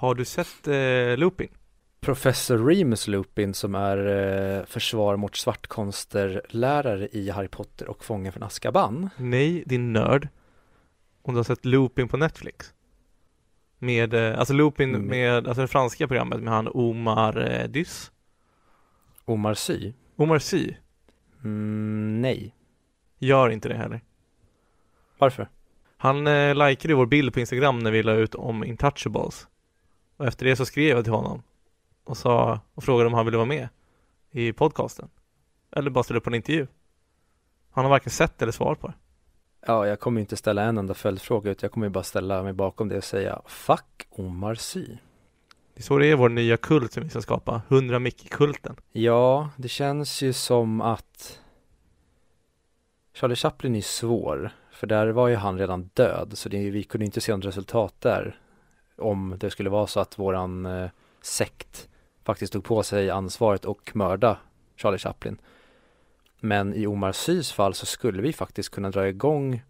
Har du sett eh, Lupin? Professor Remus Lupin som är eh, försvar mot svartkonster-lärare i Harry Potter och Fången från Azkaban. Nej, din nörd. Om du har sett Lupin på Netflix? Med, eh, alltså Lupin Mm. med, alltså det franska programmet med han Omar eh, Dys. Omar Sy? Omar Sy. Mm, nej. Gör inte det heller. Varför? Han eh, likade vår bild på Instagram när vi la ut om Intouchables. Och efter det så skrev jag till honom och sa och frågade om han ville vara med i podcasten. Eller bara ställa upp på en intervju. Han har varken sett eller svar på det. Ja, jag kommer ju inte ställa en enda följdfråga utan jag kommer ju bara ställa mig bakom det och säga Fuck Omar Sy. Det är så det är vår nya kult som vi ska skapa. 100 Mickey-kulten. Ja, det känns ju som att Charlie Chaplin är svår, för där var ju han redan död, så det, vi kunde inte se något resultat där. Om det skulle vara så att våran eh, sekt faktiskt tog på sig ansvaret och mörda Charlie Chaplin. Men i Omar Sys fall så skulle vi faktiskt kunna dra igång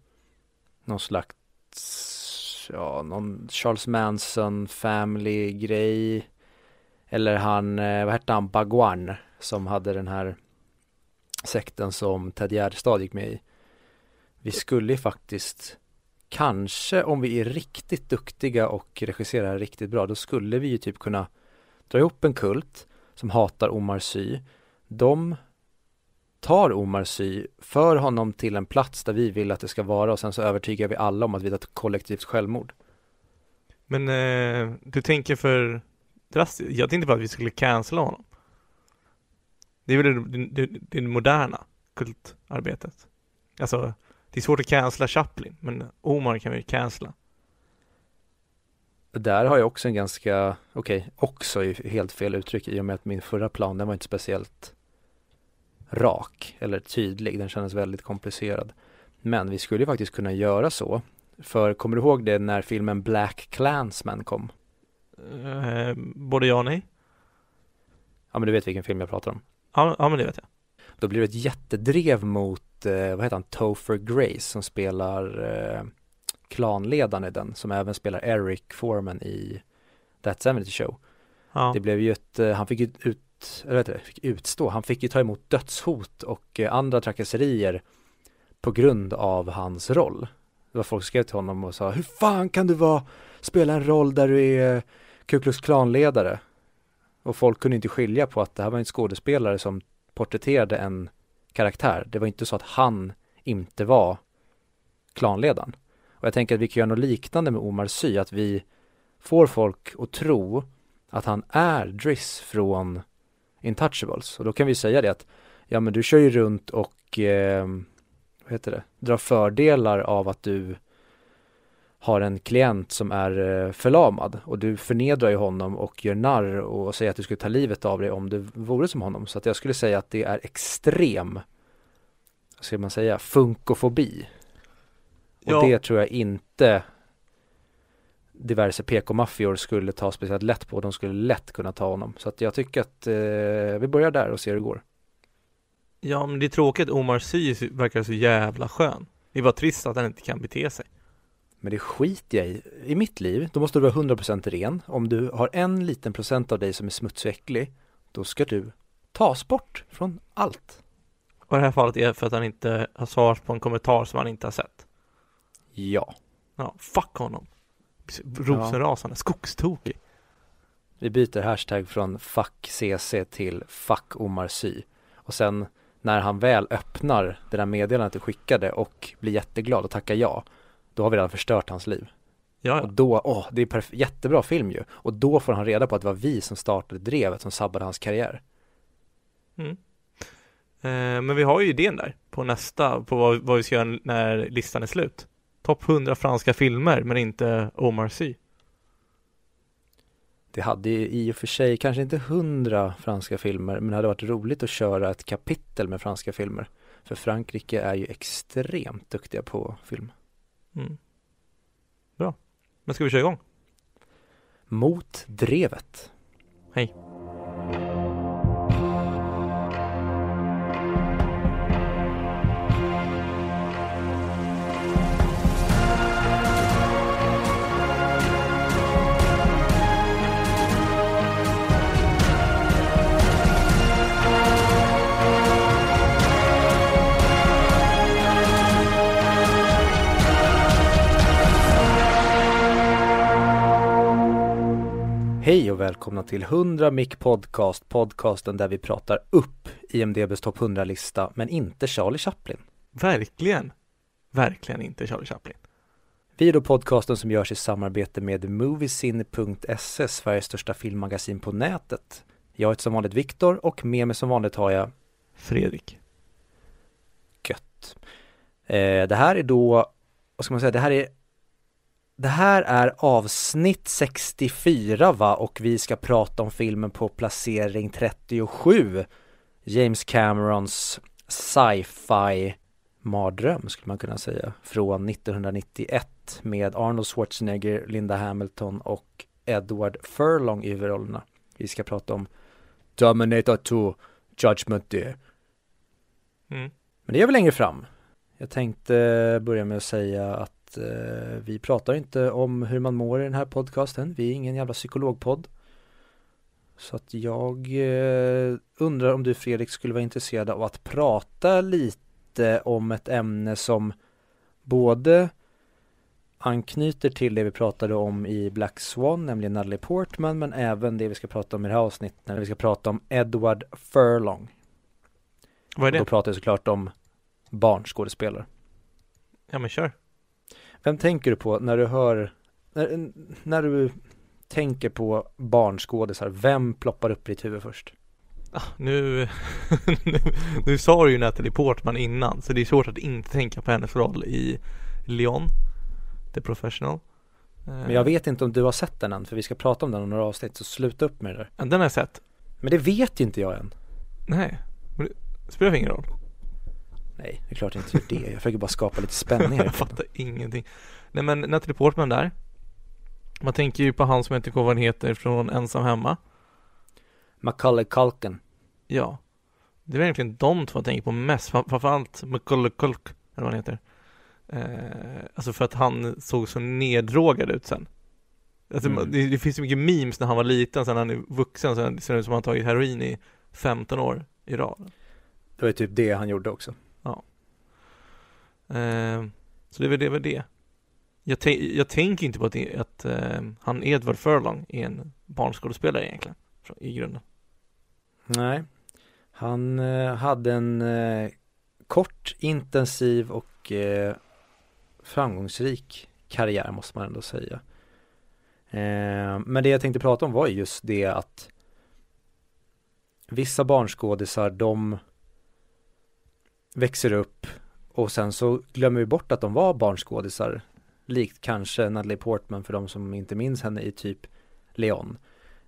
någon slags, ja, någon Charles Manson family grej. Eller han, eh, vad hette han, Bagwan som hade den här sekten som Ted Gärdestad gick med i. Vi skulle faktiskt, kanske om vi är riktigt duktiga och regisserar riktigt bra, då skulle vi ju typ kunna dra ihop en kult som hatar Omar Sy. De tar Omar Sy, för honom till en plats där vi vill att det ska vara och sen så övertygar vi alla om att vi är ett kollektivt självmord. Men eh, du tänker för drastiskt. Jag tänkte bara att vi skulle cancella honom. Det är väl det, det, det moderna kultarbetet. Alltså, det är svårt att cancella Chaplin, men Omar kan vi cancella. Där har jag också en ganska, okej, också är helt fel uttryck i och med att min förra plan, den var inte speciellt rak eller tydlig, den kändes väldigt komplicerad. Men vi skulle ju faktiskt kunna göra så, för kommer du ihåg det när filmen Black Klansman kom? Eh, både ja och nej. Ja men du vet vilken film jag pratar om. Ja, ja men det vet jag. Då blir det ett jättedrev mot, eh, vad heter han, Topher Grace som spelar eh, klanledaren i den, som även spelar Eric Foreman i That 70 Show. Ja. Det blev ju ett, eh, han fick ju ut, eller vet du, fick utstå, han fick ju ta emot dödshot och eh, andra trakasserier på grund av hans roll. Det var folk som skrev till honom och sa, hur fan kan du vara, spela en roll där du är Ku Klux Klan-ledare? Och folk kunde inte skilja på att det här var en skådespelare som porträtterade en karaktär. Det var inte så att han inte var klanledaren. Och jag tänker att vi kan göra något liknande med Omar Sy, att vi får folk att tro att han är Driss från Intouchables. Och då kan vi säga det att, ja men du kör ju runt och, eh, vad heter det, drar fördelar av att du har en klient som är eh, förlamad och du förnedrar ju honom och gör narr och säger att du skulle ta livet av dig om du vore som honom. Så att jag skulle säga att det är extrem, vad ska man säga, funkofobi. Och Ja. det tror jag inte diverse PK-maffior skulle ta speciellt lätt på. De skulle lätt kunna ta honom. Så att jag tycker att eh, vi börjar där och ser hur det går. Ja, men det är tråkigt. Omar Sy verkar så jävla skön. Det är bara trist att han inte kan bete sig. Men det skiter jag i. I mitt liv, då måste du vara 100% ren. Om du har en liten procent av dig som är smutsig och äcklig, då ska du tas bort från allt. Och det här fallet är för att han inte har svarat på en kommentar som han inte har sett. Ja. Ja, fuck honom. Rosenrasande, skogstokig. Vi byter hashtag från fuck CC till fuck Omar Sy. Och sen när han väl öppnar det där meddelandet du skickade och blir jätteglad och tackar ja, då har vi redan förstört hans liv. Ja, Och då, åh, det är perf- jättebra film ju. Och då får han reda på att det var vi som startade drevet som sabbade hans karriär. Mm. Eh, men vi har ju idén där på nästa, på vad, vad vi ska göra när listan är slut. Topp 100 franska filmer, men inte Omar Sy. Det hade ju i och för sig kanske inte hundra franska filmer, men det hade varit roligt att köra ett kapitel med franska filmer. För Frankrike är ju extremt duktiga på film. Mm. Bra. Men ska vi köra igång? Mot drevet. Hej. Hej och välkomna till 100 Mic Podcast, podcasten där vi pratar upp IMDBs topp 100-lista, men inte Charlie Chaplin. Verkligen. Verkligen inte Charlie Chaplin. Vi är då podcasten som görs i samarbete med Moviesin.se, Sveriges största filmmagasin på nätet. Jag heter som vanligt Viktor och med mig som vanligt har jag Fredrik. Gött. Eh, det här är då, vad ska man säga, det här är det här är avsnitt 64 va och vi ska prata om filmen på placering 37 James Camerons sci-fi mardröm skulle man kunna säga från 1991 med Arnold Schwarzenegger, Linda Hamilton och Edward Furlong i huvudrollerna. Vi ska prata om Dominator 2 Judgment Day. Mm. Men det är väl längre fram. Jag tänkte börja med att säga att eh, vi pratar inte om hur man mår i den här podcasten. Vi är ingen jävla psykologpodd. Så att jag eh, undrar om du Fredrik skulle vara intresserad av att prata lite om ett ämne som både anknyter till det vi pratade om i Black Swan, nämligen Natalie Portman, men även det vi ska prata om i det här avsnittet, när vi ska prata om Edward Furlong. Vad är Och då det? pratar jag såklart om barnskådespelare. Ja men kör. Vem tänker du på när du hör, när, när du tänker på barnskådisar, vem ploppar upp i ditt huvud först? Ah, nu, nu, nu sa du ju Natalie Portman innan så det är svårt att inte tänka på hennes roll i Leon, The Professional. Men jag vet inte om du har sett den än, för vi ska prata om den om några avsnitt, så sluta upp med det där. Den har jag sett. Men det vet inte jag än. Nej, men det spelar ingen roll. Nej, det är klart jag inte gör det. Jag försöker bara skapa lite spänning här. jag fattar ingenting. Nej men Natalie Portman där. Man tänker ju på han som jag inte kommer vad han heter från Ensam Hemma. Macaulay Culkin. Ja. Det är verkligen de två jag tänker på mest. Fram- Framförallt Macaulay Culk, eller vad han heter. Eh, alltså för att han såg så neddrogad ut sen. Alltså, Mm. det, det finns så mycket memes när han var liten, sen när han är vuxen, sen ser det ut som att han tagit heroin i 15 år i rad. Det var ju typ det han gjorde också. Eh, så det är väl det. Var det. Jag, tän- jag tänker inte på att, det, att eh, han Edward Furlong är en barnskådespelare egentligen, i grunden. Nej. Han eh, hade en eh, kort, intensiv och eh, framgångsrik karriär måste man ändå säga. Ehm, men det jag tänkte prata om var just det att vissa barnskådisar de växer upp och sen så glömmer vi bort att de var barnskådisar. Likt kanske Natalie Portman för de som inte minns henne i typ Leon.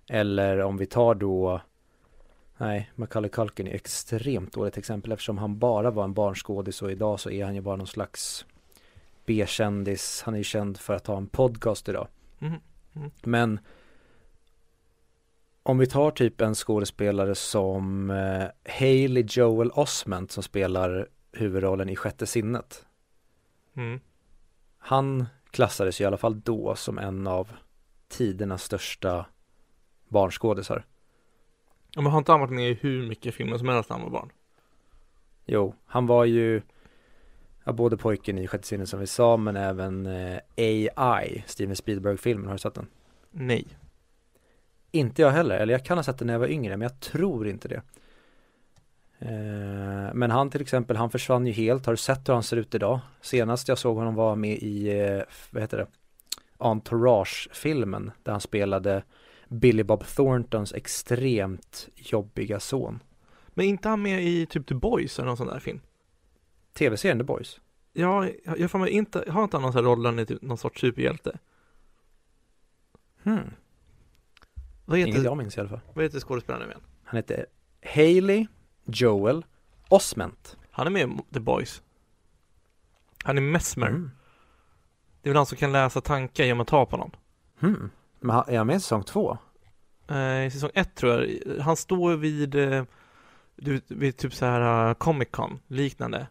Eller om vi tar då Nej, Macaulay Culkin är extremt dåligt exempel eftersom han bara var en barnskådis och idag så är han ju bara någon slags B-kändis. Han är ju känd för att ha en podcast idag. Mhm. Men om vi tar typ en skådespelare som eh, Hailey Joel Osment som spelar huvudrollen i Sjätte sinnet. Mm. Han klassades i alla fall då som en av tidernas största barnskådisar. Ja, Men har inte han varit med i hur mycket filmer som helst när han var barn? Jo, han var ju ja, både pojken i Sjätte sinnet som vi sa men även eh, AI, Steven Spielberg-filmen, har du sett den? Nej. Inte jag heller, eller jag kan ha sett den när jag var yngre men jag tror inte det. Eh, men han till exempel, han försvann ju helt, har du sett hur han ser ut idag? Senast jag såg honom var med i, eh, vad heter det, Entourage-filmen där han spelade Billy Bob Thorntons extremt jobbiga son. Men inte han med i typ The Boys eller någon sån där film? Tv-serien The Boys. Ja, jag får mig inte, har inte han någon sån här roll där han är typ någon sorts superhjälte? Hmm. Vad Inget heter, jag minns i alla fall. vad heter skådespelaren nu igen? Han heter Haley Joel Osment. Han är med i The Boys. Han är Mesmer. Mm. Det är väl han som kan läsa tankar genom att ta på någon. Hmm. Men är han med i säsong två? Eh, I säsong ett tror jag, han står vid, eh, du, vid typ så här uh, Comic Con, liknande.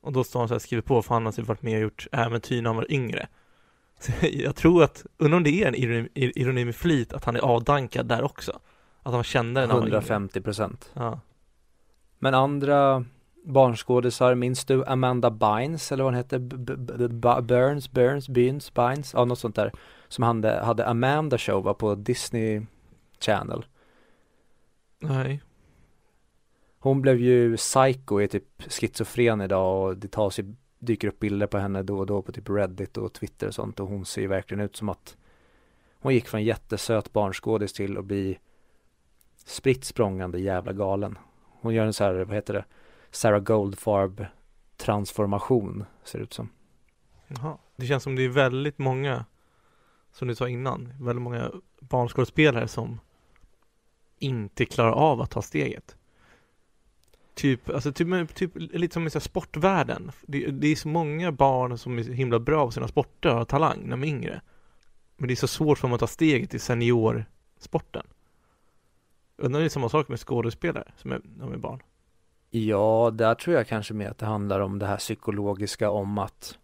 Och då står han så här skriver på för han har typ varit med och gjort äventyr när han var yngre. Så jag tror att, undrar om det är en ironi, ironi med flit att han är avdankad där också. Att han kände när han var yngre. 150 procent. Ja. Men andra barnskådisar, minns du Amanda Bynes eller vad hon hette? Burns, Burns, Bynes, Bynes, ja något sånt där. Som hade, hade Amanda show var på Disney Channel. Nej. Hon blev ju psycho, är typ schizofren idag och det tas ju, dyker upp bilder på henne då och då på typ Reddit och Twitter och sånt och hon ser ju verkligen ut som att hon gick från jättesöt barnskådis till att bli spritt språngande jävla galen. Hon gör en så här, vad heter det, Sarah Goldfarb transformation ser det ut som. Jaha. Det känns som det är väldigt många, som du sa innan, väldigt många barnskådespelare som inte klarar av att ta steget. Typ, alltså typ, typ lite som i så här sportvärlden. Det, det är så många barn som är himla bra på sina sporter och har talang när de är yngre. Men det är så svårt för dem att ta steget i seniorsporten. Undrar om det är samma sak med skådespelare som är, de är barn. Ja, där tror jag kanske mer att det handlar om det här psykologiska om att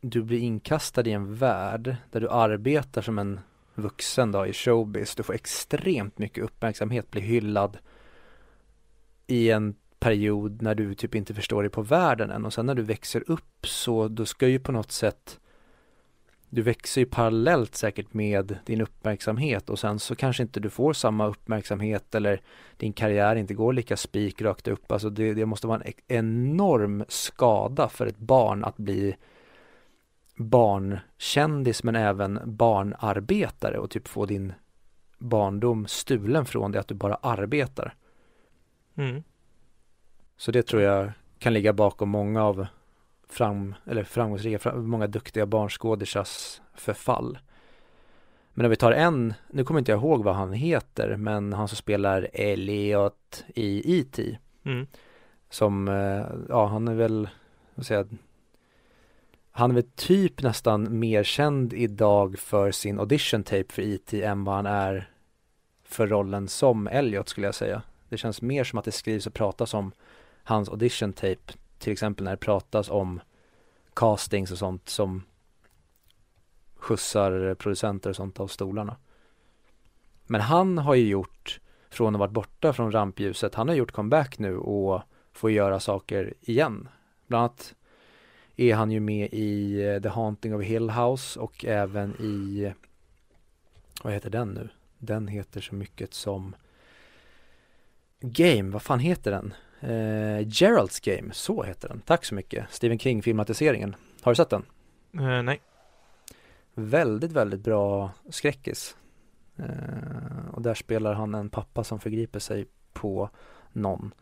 du blir inkastad i en värld där du arbetar som en vuxen då i showbiz. Du får extremt mycket uppmärksamhet, blir hyllad i en period när du typ inte förstår dig på världen än och sen när du växer upp så då ska ju på något sätt du växer ju parallellt säkert med din uppmärksamhet och sen så kanske inte du får samma uppmärksamhet eller din karriär inte går lika spikrakt upp. Alltså det, det måste vara en enorm skada för ett barn att bli barnkändis men även barnarbetare och typ få din barndom stulen från dig att du bara arbetar. Mm. Så det tror jag kan ligga bakom många av fram, eller framgångsrika, många duktiga barnskådisars förfall. Men om vi tar en, nu kommer inte jag ihåg vad han heter, men han som spelar Elliot i E.T. Mm. Som, eh, ja han är väl, vad säger jag, han är väl typ nästan mer känd idag för sin audition tape för E.T. än vad han är för rollen som Elliot skulle jag säga. Det känns mer som att det skrivs och pratas om hans audition tape till exempel när det pratas om castings och sånt som skjutsar producenter och sånt av stolarna. Men han har ju gjort, från att ha varit borta från rampljuset, han har gjort comeback nu och får göra saker igen. Bland annat är han ju med i eh, The Haunting of Hill House och även i, vad heter den nu? Den heter så mycket som Game, vad fan heter den? Eh, Geralds Game, så heter den. Tack så mycket. Stephen King filmatiseringen. Har du sett den? Eh, nej. Väldigt, väldigt bra skräckis. Eh, och där spelar han en pappa som förgriper sig på någon.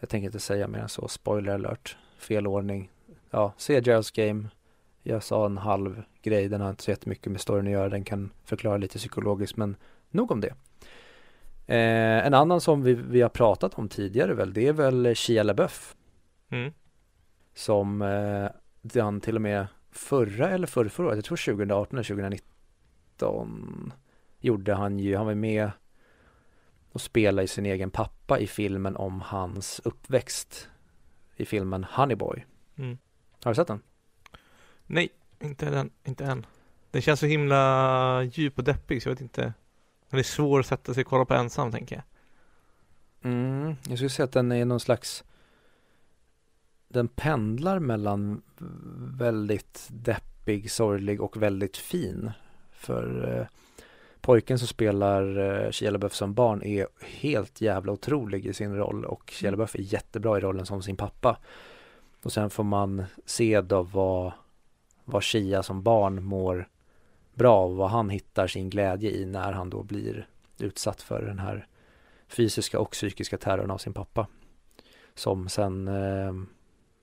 Jag tänker inte säga mer än så. Spoiler alert. Fel ordning. Ja, se Geralds Game. Jag sa en halv grej. Den har inte så jättemycket med storyn att göra. Den kan förklara lite psykologiskt, men nog om det. Eh, en annan som vi, vi har pratat om tidigare väl, det är väl Shia LaBeouf. Mm. Som eh, han till och med förra eller förra, förra året, jag tror 2018 eller 2019 gjorde han ju, han var med och spelade i sin egen pappa i filmen om hans uppväxt i filmen Honeyboy. Mm. Har du sett den? Nej, inte den, inte än. Den känns så himla djup och deppig så jag vet inte. Den är svår att sätta sig och kolla på ensam tänker jag. Mm, jag skulle säga att den är någon slags Den pendlar mellan väldigt deppig, sorglig och väldigt fin. För eh, pojken som spelar eh, Shia LaBeouf som barn är helt jävla otrolig i sin roll och Shia LaBeouf är jättebra i rollen som sin pappa. Och sen får man se då vad, vad Shia som barn mår bra av, vad han hittar sin glädje i när han då blir utsatt för den här fysiska och psykiska terrorn av sin pappa. Som sen eh,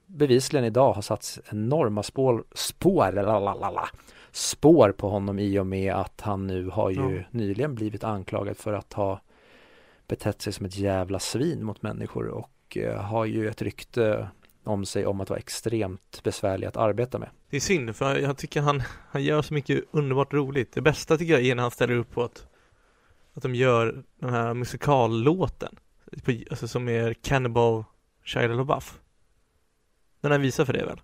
bevisligen idag har satt enorma spår, spår, lalalala, spår på honom i och med att han nu har ju Ja. nyligen blivit anklagad för att ha betett sig som ett jävla svin mot människor och eh, har ju ett rykte om sig om att vara extremt besvärlig att arbeta med. Det är synd för jag tycker han, han gör så mycket underbart roligt. Det bästa tycker jag är när han ställer upp på att, att de gör den här musikallåten. Alltså som är Cannibal Shia LaBeouf. Den har visat för det väl?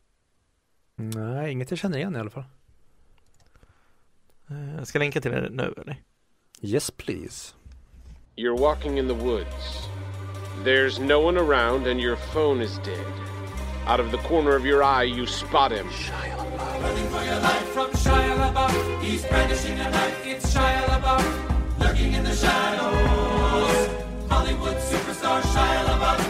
Nej, inget jag känner igen i alla fall. Eh, Jag ska länka till den nu eller? Yes please. You're walking in the woods. There's no one around, and your phone is dead. Out of the corner of your eye, you spot him. Shia LaBeouf. Running for your life from Shia LaBeouf. He's brandishing a knife. It's Shia LaBeouf. Lurking in the shadows. Hollywood superstar Shia LaBeouf.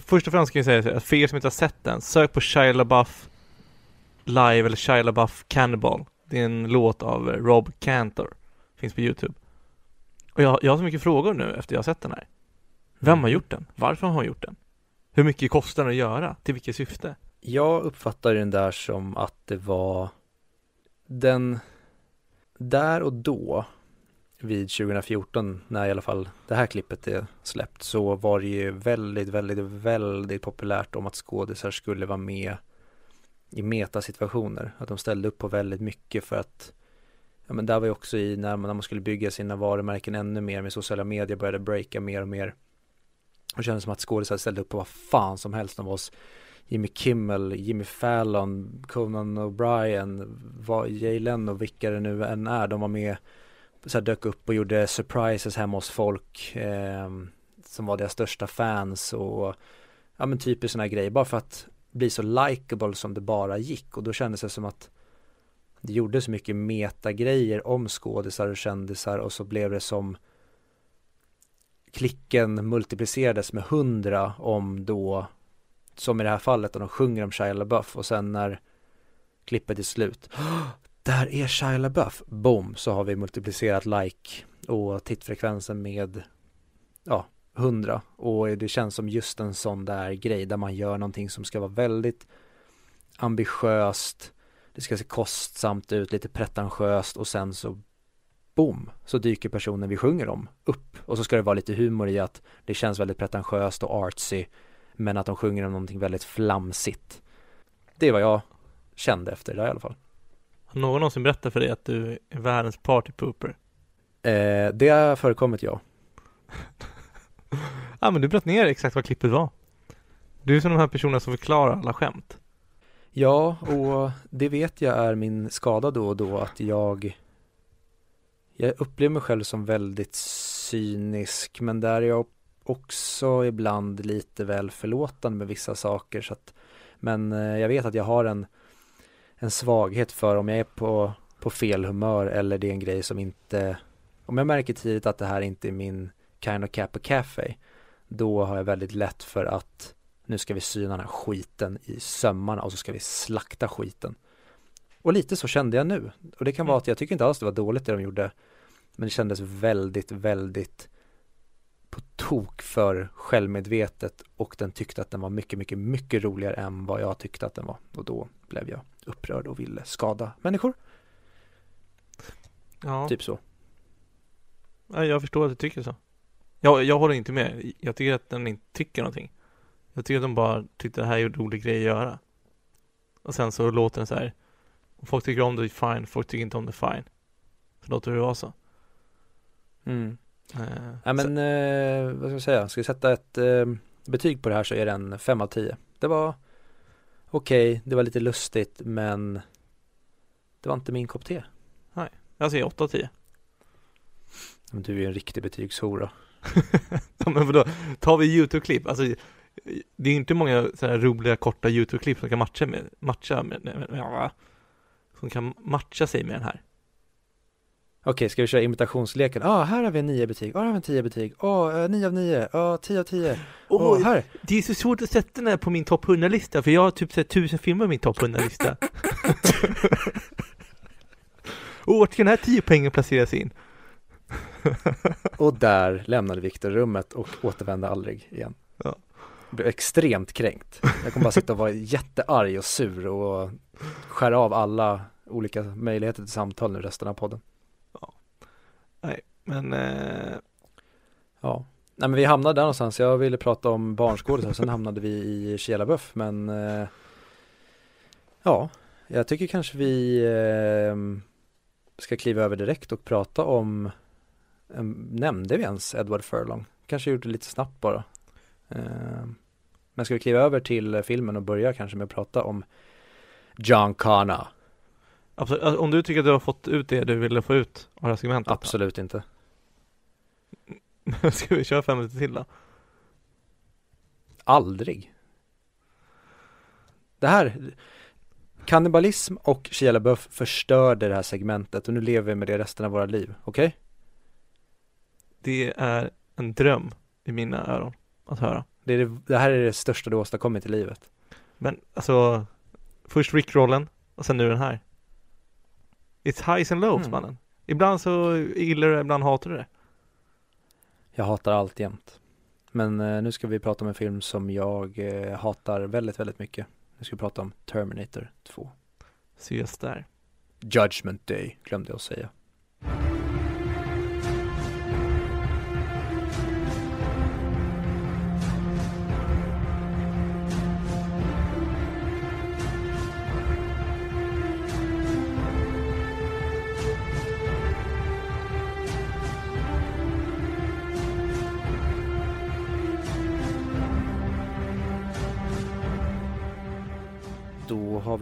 Först och främst kan jag säga att för er som inte har sett den, sök på Shia LaBeouf live eller Shia LaBeouf Cannibal. Det är en låt av Rob Cantor. Finns på Youtube. Och jag, jag har så mycket frågor nu efter jag har sett den här. Vem har gjort den? Varför har han gjort den? Hur mycket kostar den att göra? Till vilket syfte? Jag uppfattar den där som att det var den där och då vid 2014 när i alla fall det här klippet är släppt så var det ju väldigt, väldigt, väldigt populärt om att skådisar skulle vara med i metasituationer. Att de ställde upp på väldigt mycket för att ja men där var ju också i när man, när man skulle bygga sina varumärken ännu mer med sociala medier började breaka mer och mer. Och kändes som att skådisar ställde upp på vad fan som helst. De var Jimmy Kimmel, Jimmy Fallon, Conan O'Brien, Jay Leno, vilka det nu än är. De var med, så här, dök upp och gjorde surprises hemma hos folk eh, som var deras största fans och ja men typiskt sådana grejer. Bara för att bli så likable som det bara gick. Och då kändes det som att det gjorde så mycket metagrejer om skådisar och kändisar. Och så blev det som klicken multiplicerades med hundra om då som i det här fallet, och de sjunger om Shia LaBeouf. Och sen när klippet är slut där är Shia LaBeouf, boom, så har vi multiplicerat like och tittfrekvensen med ja, hundra och det känns som just en sån där grej där man gör någonting som ska vara väldigt ambitiöst det ska se kostsamt ut, lite pretentiöst och sen så boom, så dyker personen vi sjunger om upp och så ska det vara lite humor i att det känns väldigt pretentiöst och artsy men att de sjunger om någonting väldigt flamsigt. Det är vad jag kände efter det där i alla fall. Har någon någonsin berättat för dig att du är världens partypooper? Eh, det har förekommit ja. ja men du bröt ner exakt vad klippet var. Du är som de här personerna som förklarar alla skämt. Ja, och det vet jag är min skada då och då att jag jag upplever mig själv som väldigt cynisk men där är jag också ibland lite väl förlåtande med vissa saker så att men eh, jag vet att jag har en en svaghet för om jag är på, på fel humör eller det är en grej som inte om jag märker tidigt att det här inte är min kind of cap of cafe då har jag väldigt lätt för att nu ska vi syna den här skiten i sömmarna och så ska vi slakta skiten. Och lite så kände jag nu. Och det kan vara mm. att jag tycker inte alls det var dåligt det de gjorde. Men det kändes väldigt, väldigt tok för självmedvetet och den tyckte att den var mycket, mycket, mycket roligare än vad jag tyckte att den var. Och då blev jag upprörd och ville skada människor. Ja. Typ så. Ja, jag förstår att du tycker så. Jag, jag håller inte med. Jag tycker att den inte tycker någonting. Jag tycker att de bara tyckte det här är en rolig grej att göra. Och sen så låter den så här. Om folk tycker om det, fine. Folk tycker inte om det, fine. Så låter det vara så. Mm. Uh, ja men, uh, vad ska jag säga? Ska jag sätta ett uh, betyg på det här så är det en 5 av 10. Det var okej, okay, det var lite lustigt men det var inte min kopp te. Nej, jag säger 8 av 10. Men du är ju en riktig betygshora. ja men vadå, tar vi YouTube-klipp, alltså det är inte många sådana roliga korta YouTube-klipp som kan matcha med, matcha med, med, med, som kan matcha sig med den här. Okej, ska vi köra imitationsleken? Ja, ah, här har vi en 9 betyg, ah, här har vi en 10 betyg, åh, oh, 9 av 9, ja, oh, 10 av 10, åh, oh, här! Det är så svårt att sätta den här på min topp 100-lista, för jag har typ sett tusen filmer på min topp 100-lista. och vart ska den här 10 poängen placeras in? och där lämnade Viktor rummet och återvände aldrig igen. Ja. blev extremt kränkt. Jag kommer bara sitta och vara jättearg och sur och skära av alla olika möjligheter till samtal nu resten av podden. Nej, men eh... Ja, nej men vi hamnade där någonstans. Jag ville prata om barnskådisar, sen hamnade vi i Kielaböf, men eh... ja, jag tycker kanske vi eh... ska kliva över direkt och prata om eh, Nämnde vi ens Edward Furlong? Kanske gjorde det lite snabbt bara. Eh... Men ska vi kliva över till filmen och börja kanske med att prata om John Connor? Absolut. Alltså, om du tycker att du har fått ut det du ville få ut av det här segmentet? Absolut då? inte. Ska vi köra fem minuter till då? Aldrig. Det här, kannibalism och Shia LaBeouf förstörde det här segmentet och nu lever vi med det resten av våra liv, okej? Okay? Det är en dröm i mina öron att höra. Det, det, det här är det största du åstadkommit i livet. Men alltså, först Rick-rollen och sen nu den här. It's highs and lows Mm. mannen. Ibland så gillar du det, ibland hatar du det. Jag hatar allt jämt. Men eh, nu ska vi prata om en film som jag eh, hatar väldigt, väldigt mycket. Nu ska vi prata om Terminator 2. Så just där. Judgment Day, glömde jag att säga.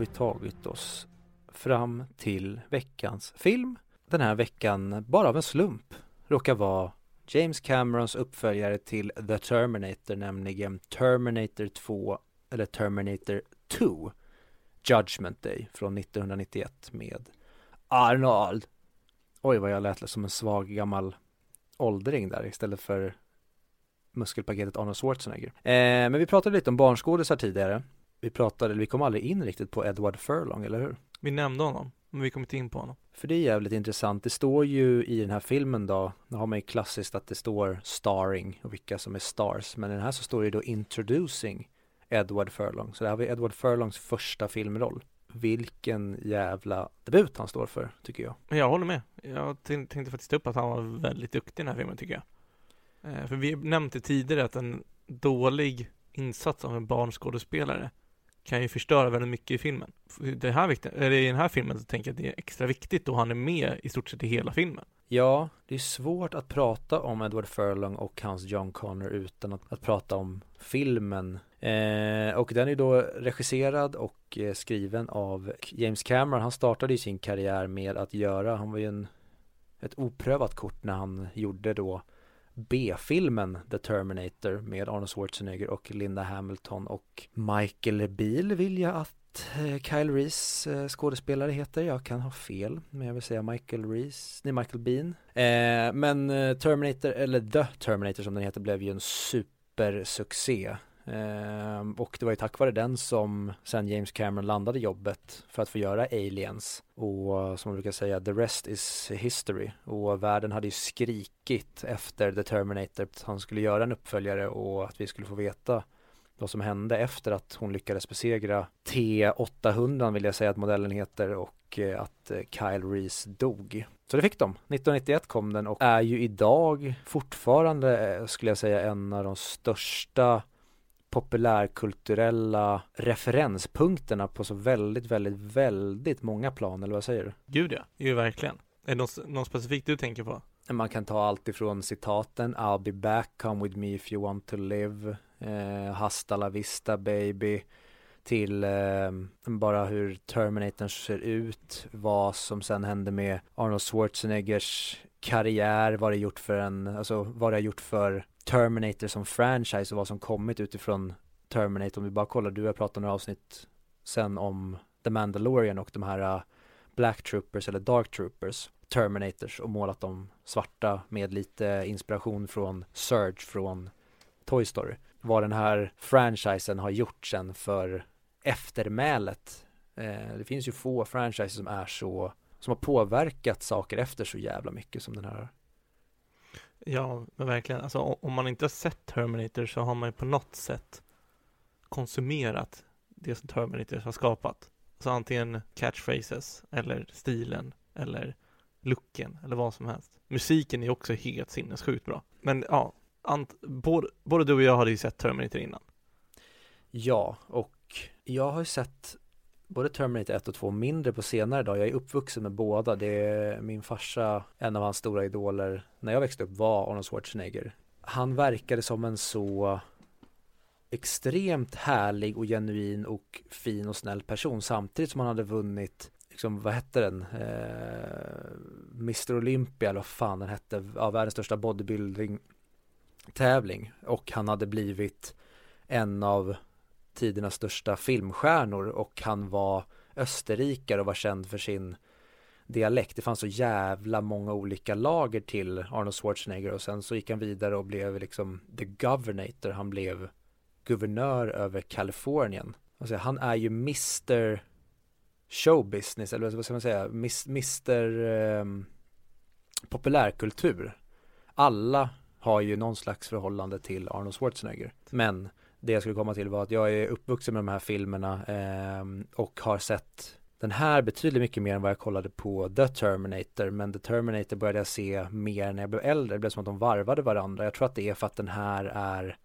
Vi tagit oss fram till veckans film. Den här veckan, bara av en slump, råkar vara James Camerons uppföljare till The Terminator, nämligen Terminator 2, eller Terminator 2, Judgment Day från 1991 med Arnold. Oj, vad jag lät som en svag gammal åldring där istället för muskelpaketet Arnold Schwarzenegger. Eh, men vi pratade lite om barnskådisar tidigare. Vi pratade, vi kom aldrig in riktigt på Edward Furlong, eller hur? Vi nämnde honom, men vi kom inte in på honom. För det är jävligt intressant. Det står ju i den här filmen då, nu har man ju klassiskt att det står starring och vilka som är stars, men i den här så står det ju då introducing Edward Furlong. Så det här var Edward Furlongs första filmroll. Vilken jävla debut han står för, tycker jag. Jag håller med. Jag tänk- tänkte faktiskt upp att han var väldigt duktig i den här filmen tycker jag. Eh, för vi nämnde tidigare att en dålig insats av en barnskådespelare kan ju förstöra väldigt mycket i filmen. Det här eller I den här filmen så tänker jag att det är extra viktigt då han är med i stort sett i hela filmen. Ja, det är svårt att prata om Edward Furlong och hans John Connor utan att, att prata om filmen. Eh, och den är då regisserad och eh, skriven av James Cameron. Han startade ju sin karriär med att göra, han var ju en, ett oprövat kort när han gjorde då B-filmen The Terminator med Arnold Schwarzenegger och Linda Hamilton och Michael Beale vill jag att eh, Kyle Reese eh, skådespelare heter. Jag kan ha fel, men jag vill säga Michael Reese, nej Michael Bean. Eh, men eh, Terminator, eller The Terminator som den heter, blev ju en supersuccé. Ehm, och det var ju tack vare den som sen James Cameron landade jobbet för att få göra Aliens. Och eh, som man brukar säga, the rest is history. Och världen hade ju skrikit efter The Terminator att han skulle göra en uppföljare och att vi skulle få veta vad som hände efter att hon lyckades besegra T800 vill jag säga att modellen heter och eh, att eh, Kyle Reese dog. Så det fick de. 1991 kom den och är ju idag fortfarande skulle jag säga en av de största populärkulturella referenspunkterna på så väldigt, väldigt, väldigt många plan, eller vad säger du? Gud ja, ju verkligen. Är det något, något specifikt du tänker på? Man kan ta allt ifrån citaten I'll be back, come with me if you want to live eh, Hasta la vista baby till eh, bara hur Terminatorn ser ut, vad som sen hände med Arnold Schwarzeneggers karriär, vad det gjort för en, alltså vad det har gjort för Terminator som franchise och vad som kommit utifrån Terminator. Om vi bara kollar, du har pratat några avsnitt sen om The Mandalorian och de här äh, Black Troopers eller Dark Troopers Terminators och målat dem svarta med lite inspiration från Surge från Toy Story. Vad den här franchisen har gjort sen för eftermälet. Eh, det finns ju få franchises som är så, som har påverkat saker efter så jävla mycket som den här. Ja, men verkligen. Alltså om man inte har sett Terminator så har man ju på något sätt konsumerat det som Terminator har skapat. Alltså antingen catchphrases eller stilen eller looken eller vad som helst. Musiken är också helt sinnessjukt bra. Men ja, ant- både, både du och jag hade ju sett Terminator innan. Ja, och jag har ju sett både Terminator 1 och 2 mindre på senare dag. Jag är uppvuxen med båda. Det är min farsa, en av hans stora idoler när jag växte upp var Arnold Schwarzenegger. Han verkade som en så extremt härlig och genuin och fin och snäll person samtidigt som han hade vunnit liksom, vad hette den? Eh, Mr Olympia eller vad fan den hette, ja, världens största bodybuilding tävling och han hade blivit en av tidernas största filmstjärnor och han var österrikare och var känd för sin dialekt. Det fanns så jävla många olika lager till Arnold Schwarzenegger och sen så gick han vidare och blev liksom the governator. Han blev guvernör över Kalifornien. Alltså, han är ju Mr Showbusiness, eller vad ska man säga, Mr eh, populärkultur. Alla har ju någon slags förhållande till Arnold Schwarzenegger. Men det jag skulle komma till var att jag är uppvuxen med de här filmerna eh, och har sett den här betydligt mycket mer än vad jag kollade på The Terminator men The Terminator började jag se mer när jag blev äldre. Det blev som att de varvade varandra. Jag tror att det är för att den här är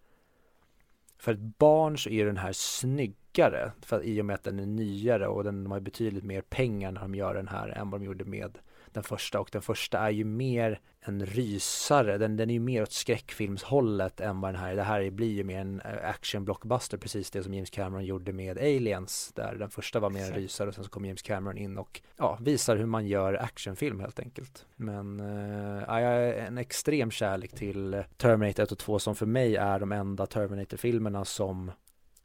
för ett barn så är den här snyggare för i och med att den är nyare och den har betydligt mer pengar när de gör den här än vad de gjorde med den första och den första är ju mer en rysare, den, den är ju mer åt skräckfilmshållet än vad den här, det här blir ju mer en eh, action blockbuster, precis det som James Cameron gjorde med Aliens, där den första var mer en rysare och sen så kom James Cameron in och ja, visar hur man gör actionfilm helt enkelt. Men äh, jag har en extrem kärlek till Terminator 1 och 2 som för mig är de enda Terminator-filmerna som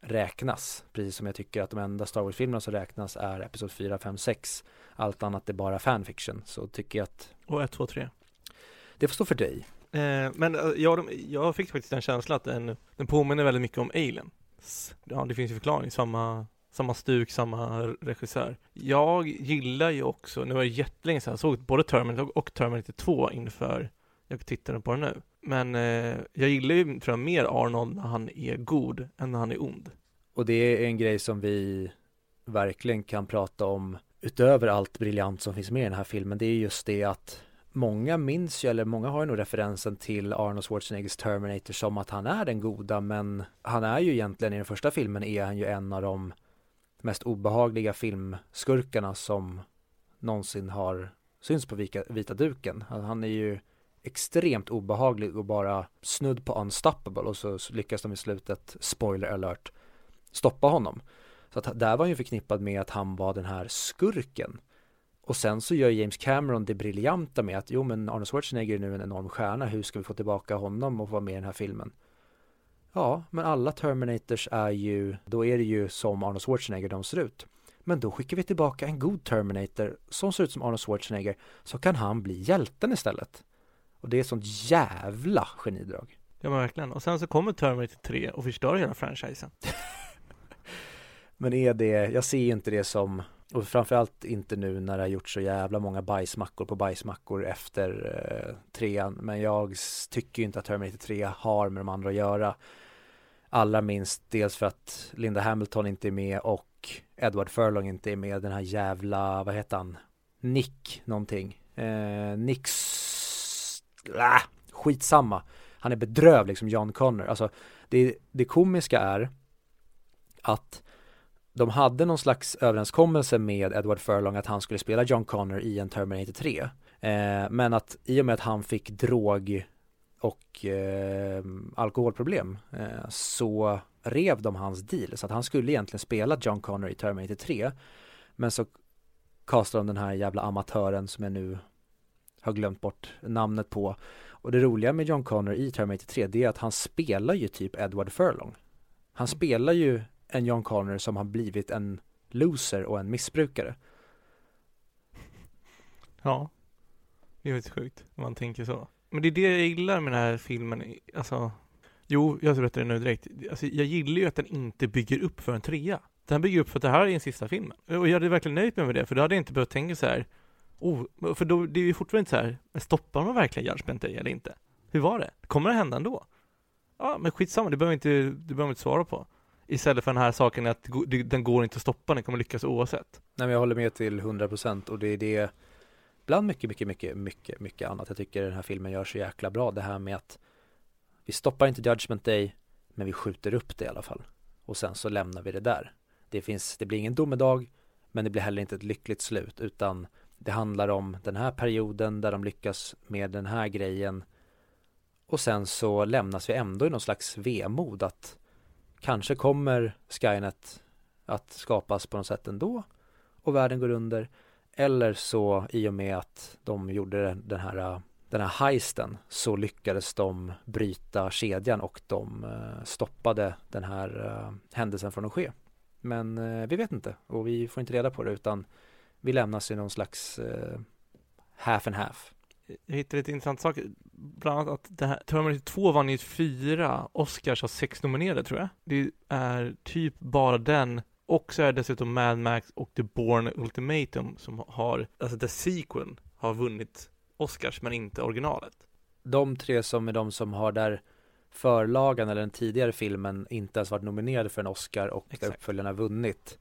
räknas, precis som jag tycker att de enda Star Wars-filmerna som räknas är Episod 4, 5, 6 allt annat är bara fanfiction så tycker jag att Och 1, 2, 3 Det får stå för dig. Eh, Men eh, jag, jag fick faktiskt en känsla att den, den påminner väldigt mycket om Alien. Ja det finns ju förklaring, samma samma stuk, samma regissör. Jag gillar ju också, nu var det jättelänge sedan jag såg både Terminator och Terminator 2 inför jag tittade på den nu. Men eh, jag gillar ju, tror jag, mer Arnold när han är god än när han är ond. Och det är en grej som vi verkligen kan prata om utöver allt briljant som finns med i den här filmen, det är just det att många minns ju, eller många har ju nog referensen till Arnold Schwarzeneggers Terminator som att han är den goda, men han är ju egentligen i den första filmen är han ju en av de mest obehagliga filmskurkarna som någonsin har syns på vita, vita duken. Alltså, han är ju extremt obehaglig och bara snudd på unstoppable och så lyckas de i slutet, spoiler alert, stoppa honom. Så att där var han ju förknippad med att han var den här skurken. Och sen så gör James Cameron det briljanta med att jo men Arnold Schwarzenegger är nu en enorm stjärna, hur ska vi få tillbaka honom och vara med i den här filmen? Ja, men alla Terminators är ju, då är det ju som Arnold Schwarzenegger de ser ut. Men då skickar vi tillbaka en god Terminator som ser ut som Arnold Schwarzenegger så kan han bli hjälten istället. Och det är sånt jävla genidrag. Ja men verkligen. Och sen så kommer Terminator 3 och förstör hela franchisen. Men är det, jag ser inte det som, och framförallt inte nu när det har gjort så jävla många bajsmackor på bajsmackor efter eh, trean. Men jag tycker inte att Terminator 3 har med de andra att göra. Allra minst dels för att Linda Hamilton inte är med och Edward Furlong inte är med. Den här jävla, vad heter han? Nick någonting. Eh, Nicks, äh, skitsamma. Han är bedrövlig som John Connor. Alltså det, det komiska är att de hade någon slags överenskommelse med Edward Furlong att han skulle spela John Connor i en Terminator 3. Eh, men att i och med att han fick drog och eh, alkoholproblem eh, så rev de hans deal så att han skulle egentligen spela John Connor i Terminator 3 men så castade de den här jävla amatören som jag nu har glömt bort namnet på och det roliga med John Connor i Terminator 3 det är att han spelar ju typ Edward Furlong han spelar ju en John Connor som har blivit en loser och en missbrukare. Ja, det är väldigt sjukt om man tänker så. Men det är det jag gillar med den här filmen, alltså Jo, jag berättar det nu direkt. Alltså, jag gillar ju att den inte bygger upp för en trea. Den bygger upp för att det här är den sista filmen. Och jag hade verkligen nöjt mig med det, för då hade jag inte behövt tänka så här. Oh, för då, det är ju fortfarande inte så här, men stoppar man verkligen hjärnspänteri Day eller inte? Hur var det? Kommer det hända ändå? Ja, men skitsamma, det behöver inte, det behöver inte svara på. Istället för den här saken att den går inte att stoppa, den kommer lyckas oavsett. Nej men jag håller med till 100% och det är det Bland mycket, mycket, mycket, mycket, mycket annat jag tycker den här filmen gör så jäkla bra det här med att Vi stoppar inte Judgment Day Men vi skjuter upp det i alla fall Och sen så lämnar vi det där Det finns, det blir ingen domedag Men det blir heller inte ett lyckligt slut utan det handlar om den här perioden där de lyckas med den här grejen Och sen så lämnas vi ändå i någon slags vemod att Kanske kommer Skynet att skapas på något sätt ändå och världen går under. Eller så i och med att de gjorde den här, den här heisten så lyckades de bryta kedjan och de eh, stoppade den här eh, händelsen från att ske. Men eh, vi vet inte och vi får inte reda på det utan vi lämnas i någon slags half and half. jag hittade lite intressant saker. Bland annat att det här, Terminator 2 vann ju fyra Oscars av sex nominerade tror jag. Det är typ bara den och så är det dessutom Mad Max och The Bourne Ultimatum som har, alltså the sequel har vunnit Oscars men inte originalet. De tre som är de som har där förlagan eller den tidigare filmen inte ens varit nominerade för en Oscar och där Exakt. uppföljarna vunnit.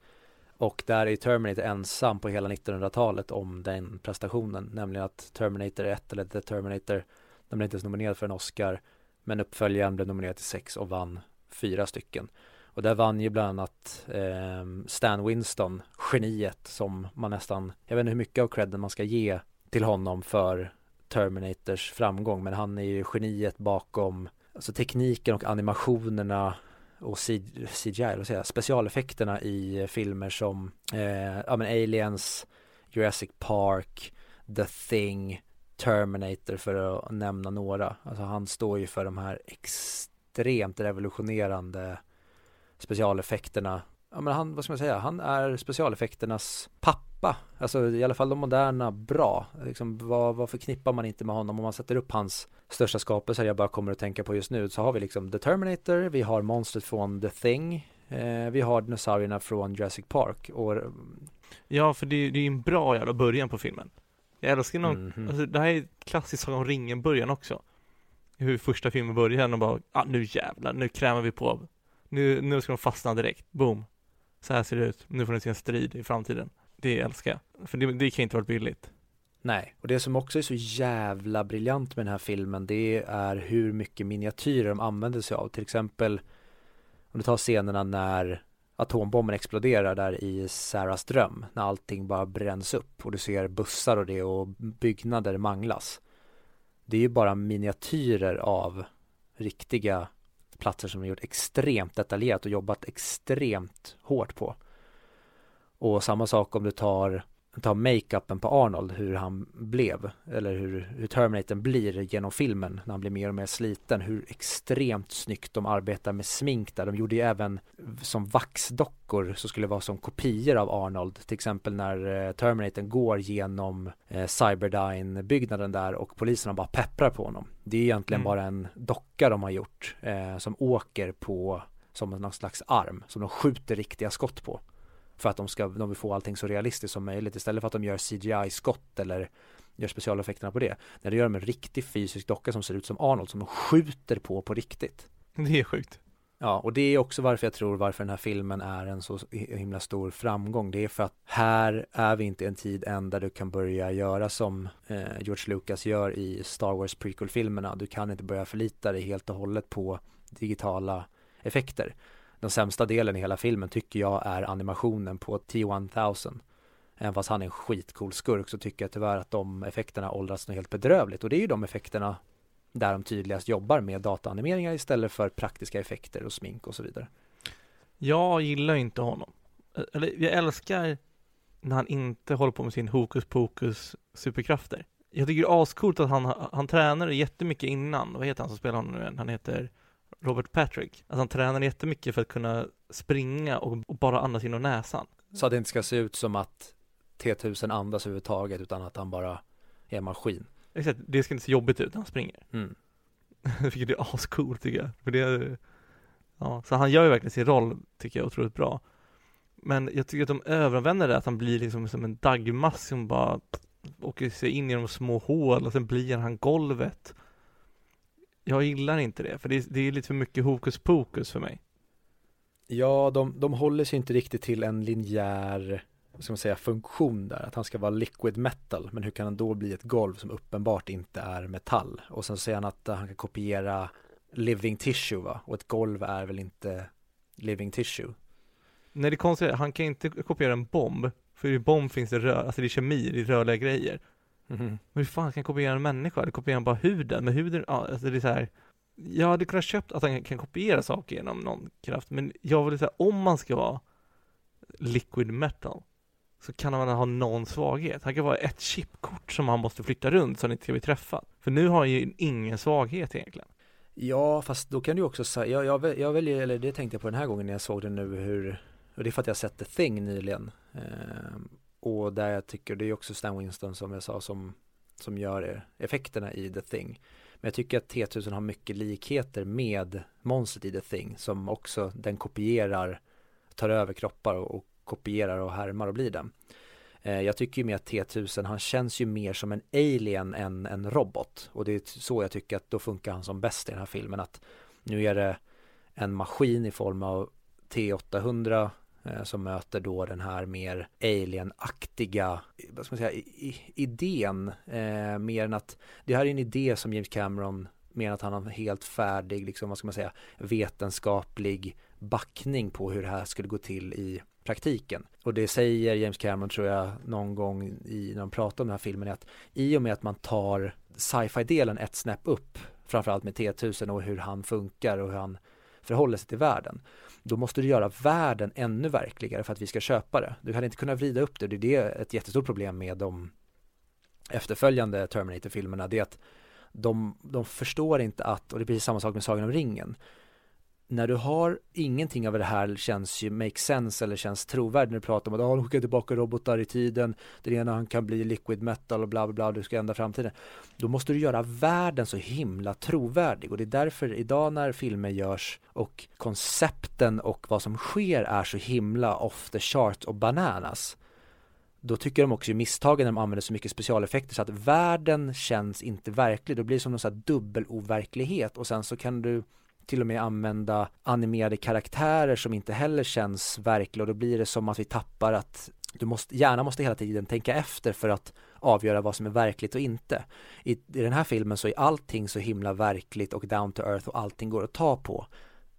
Och där är Terminator ensam på hela 1900-talet om den prestationen, nämligen att Terminator 1 eller The Terminator, den blev inte ens nominerad för en Oscar, men uppföljaren blev nominerad till sex och vann fyra stycken. Och där vann ju bland annat eh, Stan Winston, geniet som man nästan, jag vet inte hur mycket av credden man ska ge till honom för Terminators framgång, men han är ju geniet bakom alltså tekniken och animationerna och CGI, vad säger specialeffekterna i filmer som eh, ja, men Aliens, Jurassic Park, The Thing, Terminator för att nämna några. Alltså han står ju för de här extremt revolutionerande specialeffekterna. Ja men han, vad ska man säga, han är specialeffekternas pappa. Alltså i alla fall de moderna bra. Liksom, vad, vad förknippar man inte med honom om man sätter upp hans största skapelser jag bara kommer att tänka på just nu så har vi liksom The Terminator, vi har monstret från The Thing, eh, vi har dinosaurierna från Jurassic Park och Ja, för det, är- är en bra jävla början på filmen. Jag älskar någon, Mhm. alltså det här är klassiskt Sagan om ringen början också. Hur första filmen börjar och bara, ah, nu jävlar, nu krämer vi på. Nu, nu ska de fastna direkt, boom. Så här ser det ut, nu får ni se en strid i framtiden. Det älskar jag. För det, det kan inte varit billigt. Nej, och det som också är så jävla briljant med den här filmen det är hur mycket miniatyrer de använder sig av. Till exempel om du tar scenerna när atombomben exploderar där i Sarahs dröm. När allting bara bränns upp och du ser bussar och det och byggnader manglas. Det är ju bara miniatyrer av riktiga platser som de gjort extremt detaljerat och jobbat extremt hårt på. Och samma sak om du tar ta makeupen på Arnold, hur han blev, eller hur, hur Terminatorn blir genom filmen när han blir mer och mer sliten, hur extremt snyggt de arbetar med smink där. De gjorde ju även som vaxdockor så skulle vara som kopior av Arnold, till exempel när eh, Terminatorn går genom eh, Cyberdyne-byggnaden där och poliserna bara pepprar på honom. Det är egentligen Mm. bara en docka de har gjort eh, som åker på som någon slags arm som de skjuter riktiga skott på för att de ska, de vill få allting så realistiskt som möjligt istället för att de gör CGI-skott eller gör specialeffekterna på det. När de gör de en riktig fysisk docka som ser ut som Arnold som de skjuter på på riktigt. Det är sjukt. Ja, och det är också varför jag tror varför den här filmen är en så himla stor framgång. Det är för att här är vi inte i en tid än där du kan börja göra som eh, George Lucas gör i Star Wars prequel-filmerna. Du kan inte börja förlita dig helt och hållet på digitala effekter. Den sämsta delen i hela filmen tycker jag är animationen på T-1000. Även fast han är en skitcool skurk så tycker jag tyvärr att de effekterna åldras helt bedrövligt. Och det är ju de effekterna där de tydligast jobbar med dataanimeringar istället för praktiska effekter och smink och så vidare. Jag gillar inte honom. Eller jag älskar när han inte håller på med sin hokus pokus superkrafter. Jag tycker det är ascoolt att han, han tränade jättemycket innan. Vad heter han som spelar honom nu igen? Han heter Robert Patrick. Alltså han tränade jättemycket för att kunna springa och, och bara andas genom näsan. Så att det inte ska se ut som att T1000 andas överhuvudtaget utan att han bara är en maskin. Exakt, det ska inte se jobbigt ut när han springer. Mm. Det är ascoolt tycker jag. För det ja, så han gör ju verkligen sin roll, tycker jag, otroligt bra. Men jag tycker att de överanvänder det, att han blir liksom som en dagmask som bara åker sig in genom små hål och sen blir han golvet. Jag gillar inte det, för det är, det är lite för mycket hokus pokus för mig. Ja, de, de håller sig inte riktigt till en linjär ska man säga, funktion där, att han ska vara liquid metal, men hur kan han då bli ett golv som uppenbart inte är metall? Och sen säger han att han kan kopiera living tissue va, och ett golv är väl inte living tissue? Nej, det konstiga är, han kan inte kopiera en bomb, för i bomb finns det rör, alltså det är kemi, det är rörliga grejer. Mhm. Men hur fan kan han kopiera en människa? Eller kopiera bara huden? Men huden, ja, alltså det är så här. Jag hade kunnat köpt att han kan kopiera saker genom någon kraft, men jag vill säga om man ska vara liquid metal så kan han ha någon svaghet. Han kan vara ett chipkort som han måste flytta runt så han inte ska bli träffad. För nu har han ju ingen svaghet egentligen. Ja, fast då kan du också säga, jag, jag, jag väljer, eller det tänkte jag på den här gången när jag såg den nu hur, och det är för att jag sett The Thing nyligen. Ehm, och där jag tycker, det är också Stan Winston som jag sa som som gör effekterna i The Thing. Men jag tycker att T1000 har mycket likheter med monstret i The Thing som också den kopierar, tar över kroppar och, och kopierar och härmar och blir den. Eh, jag tycker ju mer att T1000, han känns ju mer som en alien än en robot. Och det är så jag tycker att då funkar han som bäst i den här filmen. Att nu är det en maskin i form av T800 Eh, som möter då den här mer alien-aktiga, vad ska man säga, idén. Eh, mer än att, det här är en idé som James Cameron menar att han har en helt färdig, liksom, vad ska man säga, vetenskaplig backning på hur det här skulle gå till i praktiken. Och det säger James Cameron tror jag någon gång i, när de pratar om den här filmen är att i och med att man tar sci-fi-delen ett snäpp upp, framförallt med T1000 och hur han funkar och hur han förhåller sig till världen. Då måste du göra världen ännu verkligare för att vi ska köpa det. Du hade inte kunnat vrida upp det. Det är det ett jättestort problem med de efterföljande Terminator-filmerna. Det är att de, de förstår inte att, och det är precis samma sak med Sagan om ringen när du har ingenting av det här känns ju make sense eller känns trovärdigt när du pratar om att ah, de skickar tillbaka robotar i tiden, det ena han kan bli liquid metal och bla bla bla, du ska ändra framtiden. Då måste du göra världen så himla trovärdig och det är därför idag när filmer görs och koncepten och vad som sker är så himla off the chart och bananas då tycker de också i misstagen när de använder så mycket specialeffekter så att världen känns inte verklig. Då blir det som någon sån här dubbeloverklighet och sen så kan du till och med använda animerade karaktärer som inte heller känns verkliga och då blir det som att vi tappar att du måste, hjärnan måste hela tiden tänka efter för att avgöra vad som är verkligt och inte. I, I den här filmen så är allting så himla verkligt och down to earth och allting går att ta på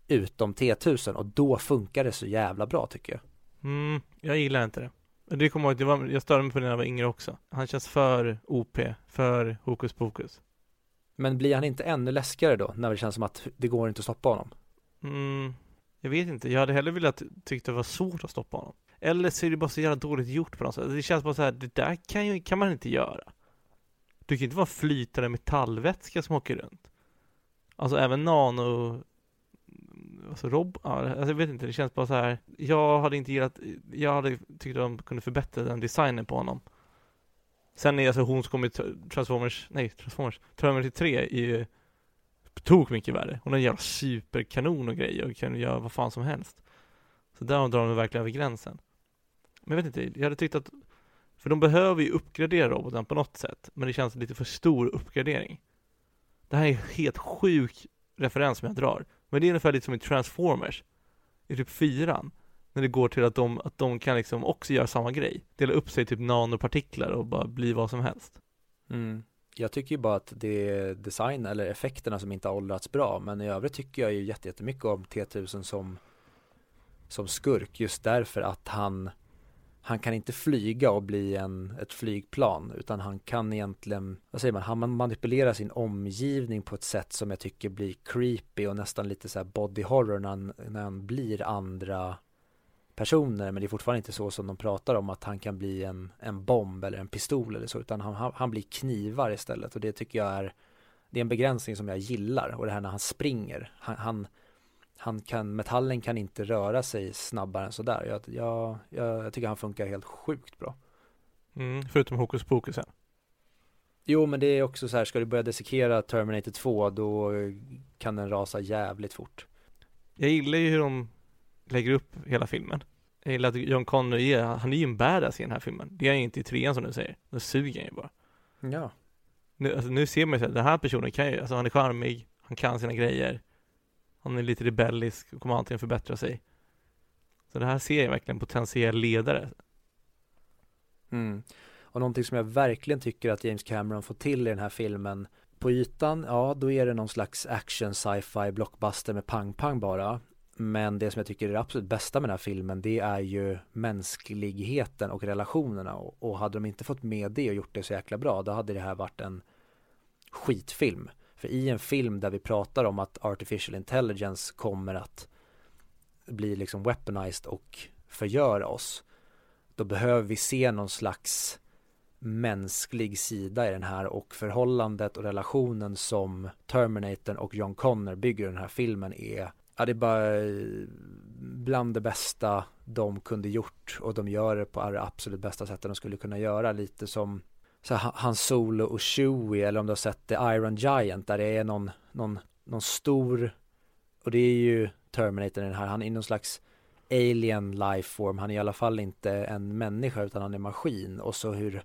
utom T1000 och då funkar det så jävla bra tycker jag. Mm, jag gillar inte det. Det kommer ihåg, jag störde mig på det när jag var yngre också. Han känns för OP, för hokus pokus. Men blir han inte ännu läskigare då, när det känns som att det går inte att stoppa honom? Mm, jag vet inte. Jag hade hellre velat tyckt det var svårt att stoppa honom. Eller så är det bara så jävla dåligt gjort på något sätt. Det känns bara så här, det där kan, ju, kan man inte göra. Du kan inte vara flytande metallvätska som åker runt. Alltså även nano Alltså Rob, alltså jag vet inte, det känns bara så här. Jag hade inte gillat, jag hade tyckt att de kunde förbättra den designen på honom. Sen är alltså hon som kommer i Transformers, nej Transformers, Terminator 3 är ju tok mycket värre. Hon är en jävla superkanon och grejer och kan göra vad fan som helst. Så där drar de verkligen över gränsen. Men jag vet inte, jag hade tyckt att för de behöver ju uppgradera roboten på något sätt, men det känns lite för stor uppgradering. Det här är en helt sjuk referens som jag drar. Men det är ungefär lite som i Transformers, i typ fyran när det går till att de, att de kan liksom också göra samma grej. Dela upp sig typ nanopartiklar och bara bli vad som helst. Mm. Jag tycker ju bara att det är design eller effekterna som inte har åldrats bra. Men i övrigt tycker jag ju jättemycket om T1000 som, som skurk. Just därför att han, han kan inte flyga och bli en, ett flygplan. Utan han kan egentligen, vad säger man, han manipulerar sin omgivning på ett sätt som jag tycker blir creepy och nästan lite så här body horror när han, när han blir andra personer men det är fortfarande inte så som de pratar om att han kan bli en, en bomb eller en pistol eller så utan han, han blir knivar istället. Och det tycker jag är det är en begränsning som jag gillar. Och det här när han springer han, han, han kan, metallen kan inte röra sig snabbare än sådär jag, jag, jag, jag tycker han funkar helt sjukt bra. Mm, förutom hokus pokusen. Jo men det är också så här, ska du börja dissekera Terminator 2 då kan den rasa jävligt fort. Jag gillar ju hur de lägger upp hela filmen. Jag gillar att John Connor är, han är ju en badass i den här filmen. Det är han ju inte i trean som du säger. Då suger han ju bara. Ja. Nu, alltså, nu ser man ju att den här personen kan ju, alltså han är charmig, han kan sina grejer. Han är lite rebellisk och kommer alltid förbättra sig. Så det här ser jag verkligen potentiell ledare. Mm. Och någonting som jag verkligen tycker att James Cameron får till i den här filmen på ytan, ja då är det någon slags action sci-fi blockbuster med pang-pang bara. Men det som jag tycker är det absolut bästa med den här filmen det är ju mänskligheten och relationerna och, och hade de inte fått med det och gjort det så jäkla bra då hade det här varit en skitfilm. För i en film där vi pratar om att artificial intelligence kommer att bli liksom weaponized och förgöra oss då behöver vi se någon slags mänsklig sida i den här och förhållandet och relationen som Terminator och John Connor bygger den här filmen är ja, det är bara eh, bland det bästa de kunde gjort och de gör det på det absolut bästa sättet de skulle kunna göra. Lite som så Han Solo och Chewie eller om du har sett The Iron Giant där det är någon, någon, någon stor och det är ju Terminator den här, han är någon slags alien life form, han är i alla fall inte en människa utan han är maskin. Och så hur,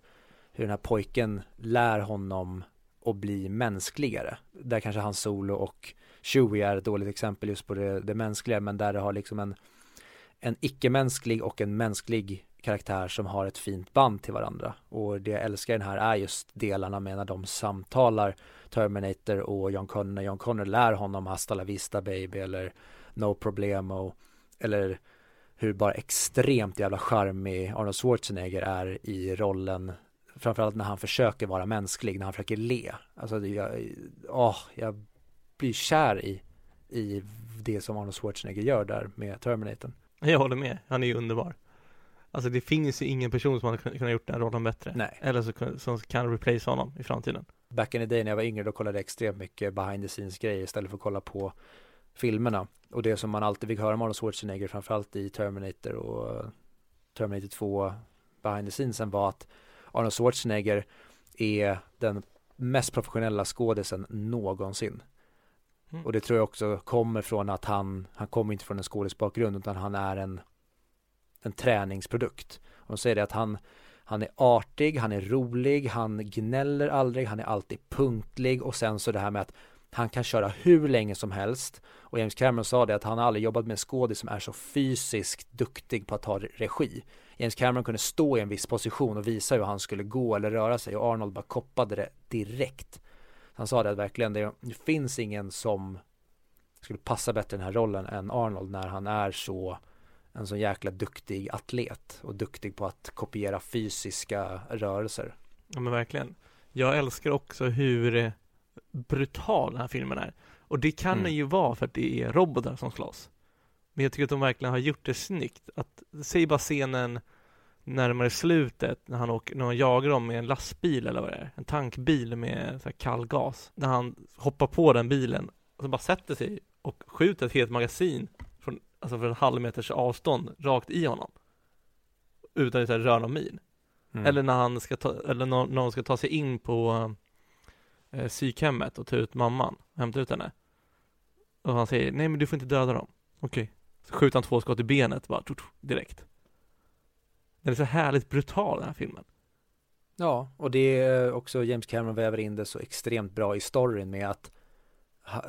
hur den här pojken lär honom att bli mänskligare. Där kanske han Solo och Chewie är ett dåligt exempel just på det, det mänskliga men där det har liksom en en icke-mänsklig och en mänsklig karaktär som har ett fint band till varandra. Och det jag älskar i den här är just delarna med när de samtalar Terminator och John Connor när John Connor lär honom Hasta la vista baby eller No problemo eller hur bara extremt jävla charmig Arnold Schwarzenegger är i rollen framförallt när han försöker vara mänsklig, när han försöker le. Alltså det, jag, åh, jag blir kär i, i det som Arnold Schwarzenegger gör där med Terminator Jag håller med, han är ju underbar Alltså det finns ju ingen person som hade kunnat gjort den rollen bättre Nej. Eller så, som kan replace honom i framtiden Back in the day när jag var yngre då kollade jag extremt mycket behind the scenes grejer istället för att kolla på filmerna. Och det som man alltid fick höra om Arnold Schwarzenegger framförallt i Terminator och Terminator 2 behind the scenes var att Arnold Schwarzenegger är den mest professionella skådisen någonsin. Mm. Och det tror jag också kommer från att han, han kommer inte från en skådisbakgrund utan han är en, en träningsprodukt. Och de säger det att han, han är artig, han är rolig, han gnäller aldrig, han är alltid punktlig och sen så det här med att han kan köra hur länge som helst och James Cameron sa det att han har aldrig jobbat med en skådis som är så fysiskt duktig på att ta regi. James Cameron kunde stå i en viss position och visa hur han skulle gå eller röra sig och Arnold bara koppade det direkt. Han sa det att verkligen det, det finns ingen som skulle passa bättre i den här rollen än Arnold när han är så en så jäkla duktig atlet och duktig på att kopiera fysiska rörelser. Ja men verkligen Jag älskar också hur brutal den här filmen är Och det kan Mm. den ju vara för att det är robotar som slåss Men jag tycker att de verkligen har gjort det snyggt att, Säg bara scenen närmare slutet när han, åker, när han jagar dem med en lastbil eller vad det är En tankbil med så här kall gas När han hoppar på den bilen och så bara sätter sig och skjuter ett helt magasin från, alltså för en halv meters avstånd rakt i honom Utan att röra någon min Mm. eller när han ska ta, eller när de ska ta sig in på eh, psykhemmet och ta ut mamman, hämta ut henne. Och han säger, nej men du får inte döda dem. Okej. Så skjuter han två skott i benet bara, direkt. Den är så härligt brutal den här filmen. Ja, och det är också James Cameron väver in det så extremt bra i storyn med att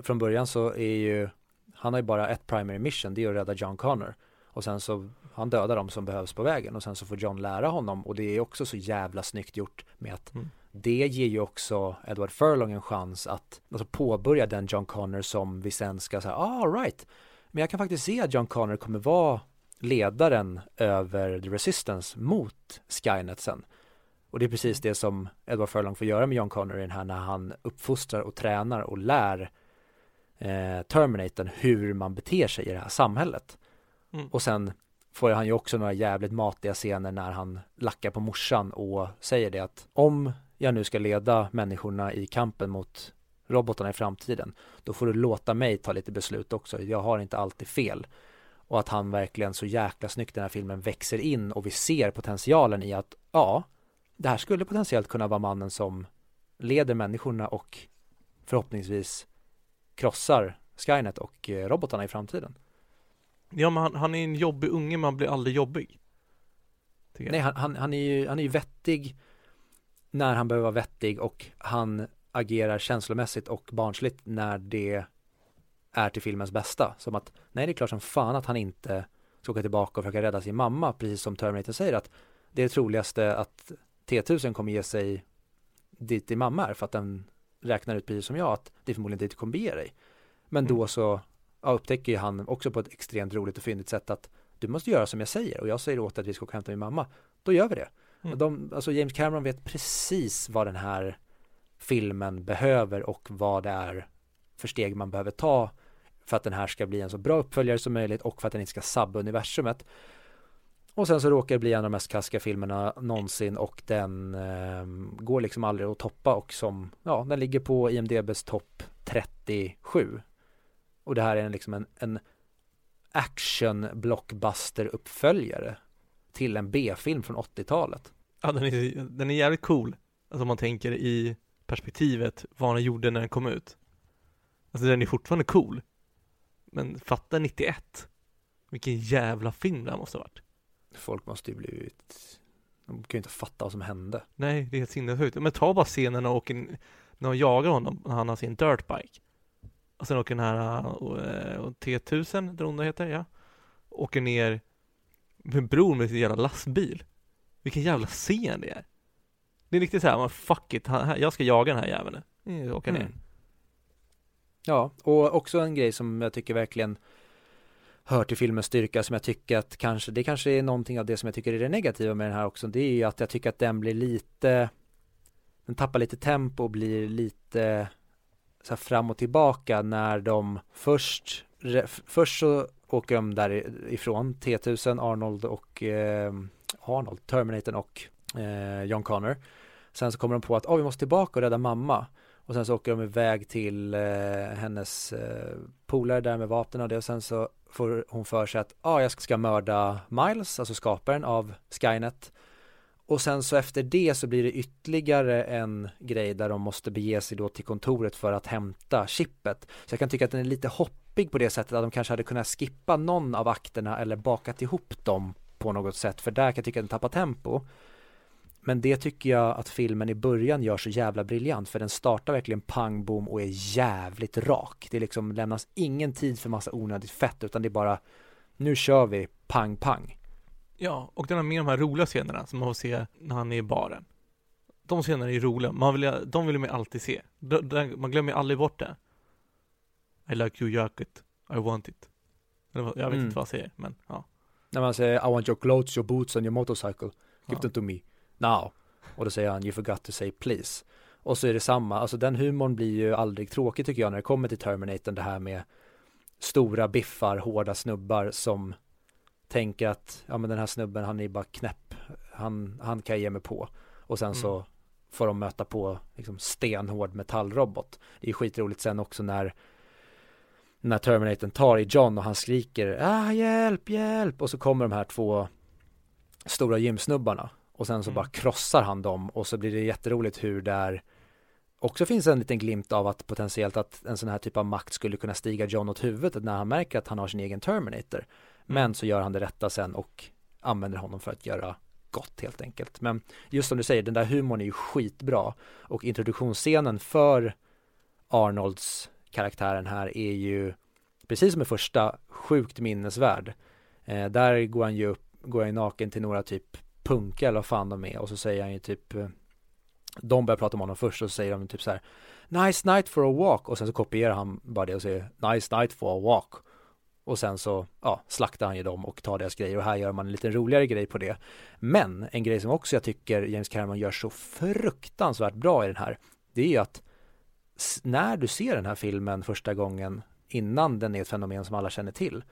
från början så är ju han har ju bara ett primary mission, det är att rädda John Connor och sen så han dödar dem som behövs på vägen och sen så får John lära honom och det är också så jävla snyggt gjort med att Mm. det ger ju också Edward Furlong en chans att alltså, påbörja den John Connor som vi sen ska säga, ah right, men jag kan faktiskt se att John Connor kommer vara ledaren över The Resistance mot Skynet sen. Och det är precis det som Edward Furlong får göra med John den här när han uppfostrar och tränar och lär eh, Terminatorn hur man beter sig i det här samhället. Mm. Och sen får han ju också några jävligt matiga scener när han lackar på morsan och säger det att om jag nu ska leda människorna i kampen mot robotarna i framtiden, då får du låta mig ta lite beslut också. Jag har inte alltid fel. Och att han verkligen så jäkla snyggt den här filmen växer in och vi ser potentialen i att ja, det här skulle potentiellt kunna vara mannen som leder människorna och förhoppningsvis krossar Skynet och eh, robotarna i framtiden. Ja men han, han är en jobbig unge men han blir aldrig jobbig. Nej, han, han, han, är ju, han är ju vettig när han behöver vara vettig och han agerar känslomässigt och barnsligt när det är till filmens bästa. Som att, nej det är klart som fan att han inte ska åka tillbaka och försöka rädda sin mamma, precis som Terminator säger att det är det troligaste att T1000 kommer ge sig dit din mamma är för att den räknar ut precis som jag att det är förmodligen dit du kommer bege dig. Men då Mm. så ja, upptäcker ju han också på ett extremt roligt och fyndigt sätt att du måste göra som jag säger och jag säger åt att vi ska åka och hämta min mamma. Då gör vi det. Mm. De, alltså James Cameron vet precis vad den här filmen behöver och vad det är för steg man behöver ta för att den här ska bli en så bra uppföljare som möjligt och för att den inte ska sabba universumet. Och sen så råkar det bli en av de mest kaskiga filmerna någonsin och den eh, går liksom aldrig att toppa och som, ja, den ligger på IMDBs topp 37. Och det här är en, liksom en, en action blockbuster uppföljare till en B-film från 80-talet. Ja den är, den är jävligt cool. Alltså om man tänker i perspektivet vad den gjorde när den kom ut. Alltså den är fortfarande cool. Men fatta 91. Vilken jävla film det här måste ha varit. Folk måste ju blivit, de kan ju inte fatta vad som hände. Nej, det är helt sinnessjukt. Men ta bara scenen när, åker, när de jagar honom, när han har sin dirtbike. Och sen åker den här uh, T1000, det onda heter, ja. Åker ner med bror med sin jävla lastbil. Vilken jävla scen det är. Det är riktigt såhär, fuck it, jag ska jaga den här jäveln. Jag åker ner. Mm. Ja, och också en grej som jag tycker verkligen hör till filmens styrka som jag tycker att kanske, det kanske är någonting av det som jag tycker är det negativa med den här också, det är ju att jag tycker att den blir lite, den tappar lite tempo och blir lite så här fram och tillbaka när de först, först så åker de därifrån, T1000, Arnold och eh, Arnold, Terminator och eh, John Connor. Sen så kommer de på att, oh, vi måste tillbaka och rädda mamma. Och sen så åker de iväg till eh, hennes eh, polare där med vapen och det och sen så får hon för sig att ah, jag ska mörda Miles, alltså skaparen av Skynet. Och sen så efter det så blir det ytterligare en grej där de måste bege sig då till kontoret för att hämta chippet. Så jag kan tycka att den är lite hoppig på det sättet att de kanske hade kunnat skippa någon av akterna eller bakat ihop dem på något sätt. För där kan jag tycka att den tappar tempo. Men det tycker jag att filmen i början gör så jävla briljant för den startar verkligen pang bom och är jävligt rak. Det liksom lämnas ingen tid för massa onödigt fett utan det är bara nu kör vi pang pang. Ja, och den har med de här roliga scenerna som man får se när han är i baren. De scenerna är roliga, man vill, de vill man alltid se. Man glömmer aldrig bort det. I like your jacket, I want it. Jag vet mm. inte vad han säger, men ja. När man säger I want your clothes, your boots and your motorcycle, give ja. them to me now. Och då säger han you forgot to say please. Och så är det samma, alltså den humorn blir ju aldrig tråkig tycker jag när det kommer till Terminator, det här med stora biffar, hårda snubbar som tänker att ja men den här snubben han är bara knäpp, han, han kan jag ge mig på. Och sen mm. så får de möta på liksom stenhård metallrobot. Det är skitroligt sen också när när Terminatorn tar i John och han skriker ah hjälp, hjälp och så kommer de här två stora gymsnubbarna och sen så mm. bara krossar han dem och så blir det jätteroligt hur där också finns en liten glimt av att potentiellt att en sån här typ av makt skulle kunna stiga John åt huvudet när han märker att han har sin egen Terminator. Mm. Men så gör han det rätta sen och använder honom för att göra gott helt enkelt. Men just som du säger, den där humorn är ju skitbra och introduktionsscenen för Arnolds karaktären här är ju precis som i första sjukt minnesvärd. Eh, där går han ju upp, går han naken till några typ punka eller vad fan de är och så säger han ju typ eh, de börjar prata om honom först och så säger de typ så här Nice night for a walk och sen så kopierar han bara det och säger Nice night for a walk och sen så ja, slaktar han ju dem och tar deras grejer och här gör man en lite roligare grej på det. Men en grej som också jag tycker James Cameron gör så fruktansvärt bra i den här det är ju att när du ser den här filmen första gången innan den är ett fenomen som alla känner till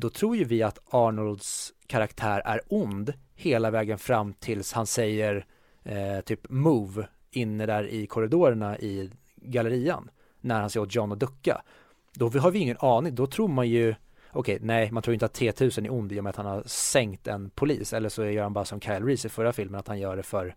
då tror ju vi att Arnolds karaktär är ond hela vägen fram tills han säger eh, typ move inne där i korridorerna i gallerian när han ser åt John att ducka. Då har vi ingen aning, då tror man ju okej, okay, nej, man tror inte att T1000 är ond i och med att han har sänkt en polis eller så gör han bara som Kyle Reese i förra filmen att han gör det för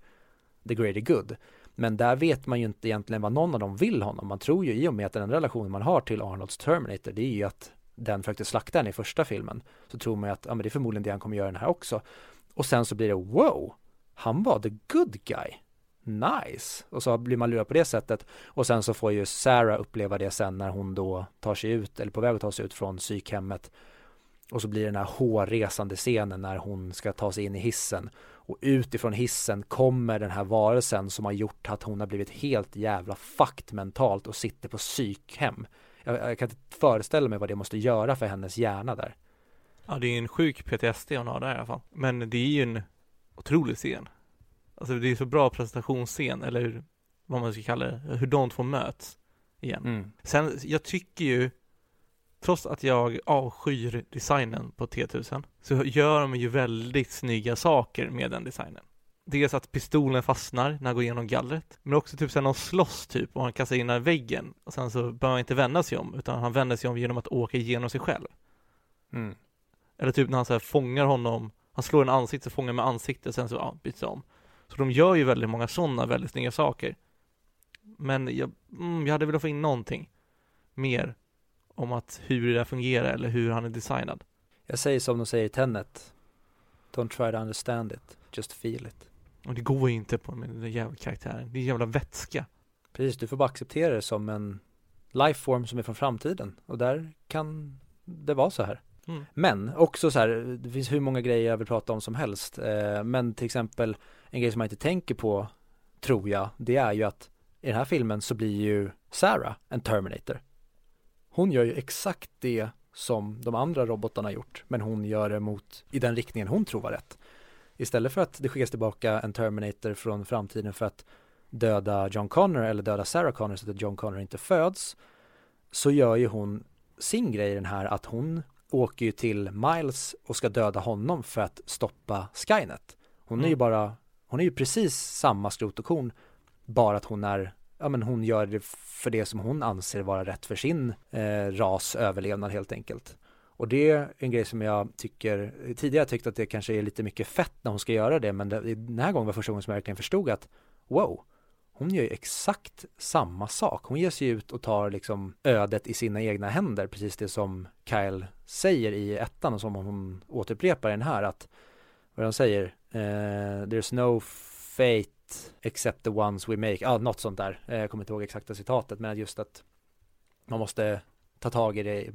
the greater good. Men där vet man ju inte egentligen vad någon av dem vill honom. Man tror ju i och med att den relationen man har till Arnolds Terminator det är ju att den försökte slakta henne i första filmen så tror man ju att ja, men det är förmodligen det han kommer göra den här också. Och sen så blir det wow, han var the good guy. Nice! Och så blir man lurad på det sättet och sen så får ju Sarah uppleva det sen när hon då tar sig ut eller på väg att ta sig ut från psykhemmet och så blir det den här hårresande scenen när hon ska ta sig in i hissen och utifrån hissen kommer den här varelsen som har gjort att hon har blivit helt jävla fucked mentalt och sitter på psykhem jag, jag, kan inte föreställa mig vad det måste göra för hennes hjärna där. Ja, det är en sjuk PTSD hon har där i alla fall. Men det är ju en otrolig scen. Alltså det är så bra presentationsscen, eller vad man ska kalla det, hur de två möts igen. Mm. Sen, jag tycker ju, trots att jag avskyr designen på T1000, så gör de ju väldigt snygga saker med den designen dels att pistolen fastnar när han går igenom gallret, men också typ såhär någon slåss typ och han kastar in den i väggen och sen så behöver han inte vända sig om utan han vänder sig om genom att åka igenom sig själv. Mm. Eller typ när han så här fångar honom, han slår en ansikte, fångar med ansiktet, sen så ja, byts om. Så de gör ju väldigt många sådana väldigt snygga saker. Men jag, mm, jag hade velat få in någonting mer om att hur det där fungerar eller hur han är designad. Jag säger som de säger i Tenet. Don't try to understand it, just feel it. Och det går ju inte på med den jävla karaktären. Det är jävla vätska. Precis, du får bara acceptera det som en lifeform som är från framtiden. Och där kan det vara så här. Mm. Men också så här, det finns hur många grejer jag vill prata om som helst. Eh, men till exempel en grej som man inte tänker på, tror jag, det är ju att i den här filmen så blir ju Sarah en Terminator. Hon gör ju exakt det som de andra robotarna gjort, men hon gör det mot, i den riktningen hon tror var rätt. Istället för att det skickas tillbaka en Terminator från framtiden för att döda John Connor eller döda Sarah Connor så att John Connor inte föds, så gör ju hon sin grej i den här att hon åker ju till Miles och ska döda honom för att stoppa Skynet. Hon är ju Mm. bara, hon är ju precis samma skrot och korn, bara att hon är, ja men hon gör det för det som hon anser vara rätt för sin eh, ras överlevnad helt enkelt. Och det är en grej som jag tycker, tidigare tyckt att det kanske är lite mycket fett när hon ska göra det, men det, den här gången var första gången som jag verkligen förstod att wow, hon gör ju exakt samma sak. Hon ger sig ut och tar liksom ödet i sina egna händer, precis det som Kyle säger i ettan och som hon återupprepar i den här att vad de säger, eh, there's no fate except the ones we make, ja något sånt där, eh, jag kommer inte ihåg exakta citatet, men just att man måste ta tag i det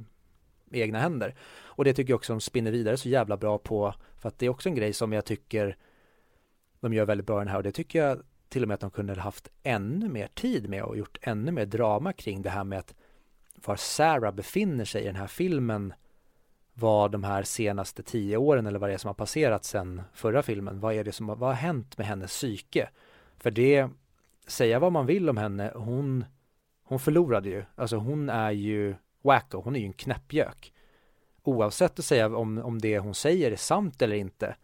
egna händer. Och det tycker jag också de spinner vidare så jävla bra på, för att det är också en grej som jag tycker de gör väldigt bra i den här och det tycker jag till och med att de kunde haft ännu mer tid med och gjort ännu mer drama kring det här med att var Sarah befinner sig i den här filmen vad de här senaste tio åren eller vad det är som har passerat sedan förra filmen. Vad är det som vad har hänt med hennes psyke? För det, säga vad man vill om henne, hon, hon förlorade ju. Alltså hon är ju wacko, hon är ju en knäppjök. Oavsett att säga om, om det hon säger är sant eller inte.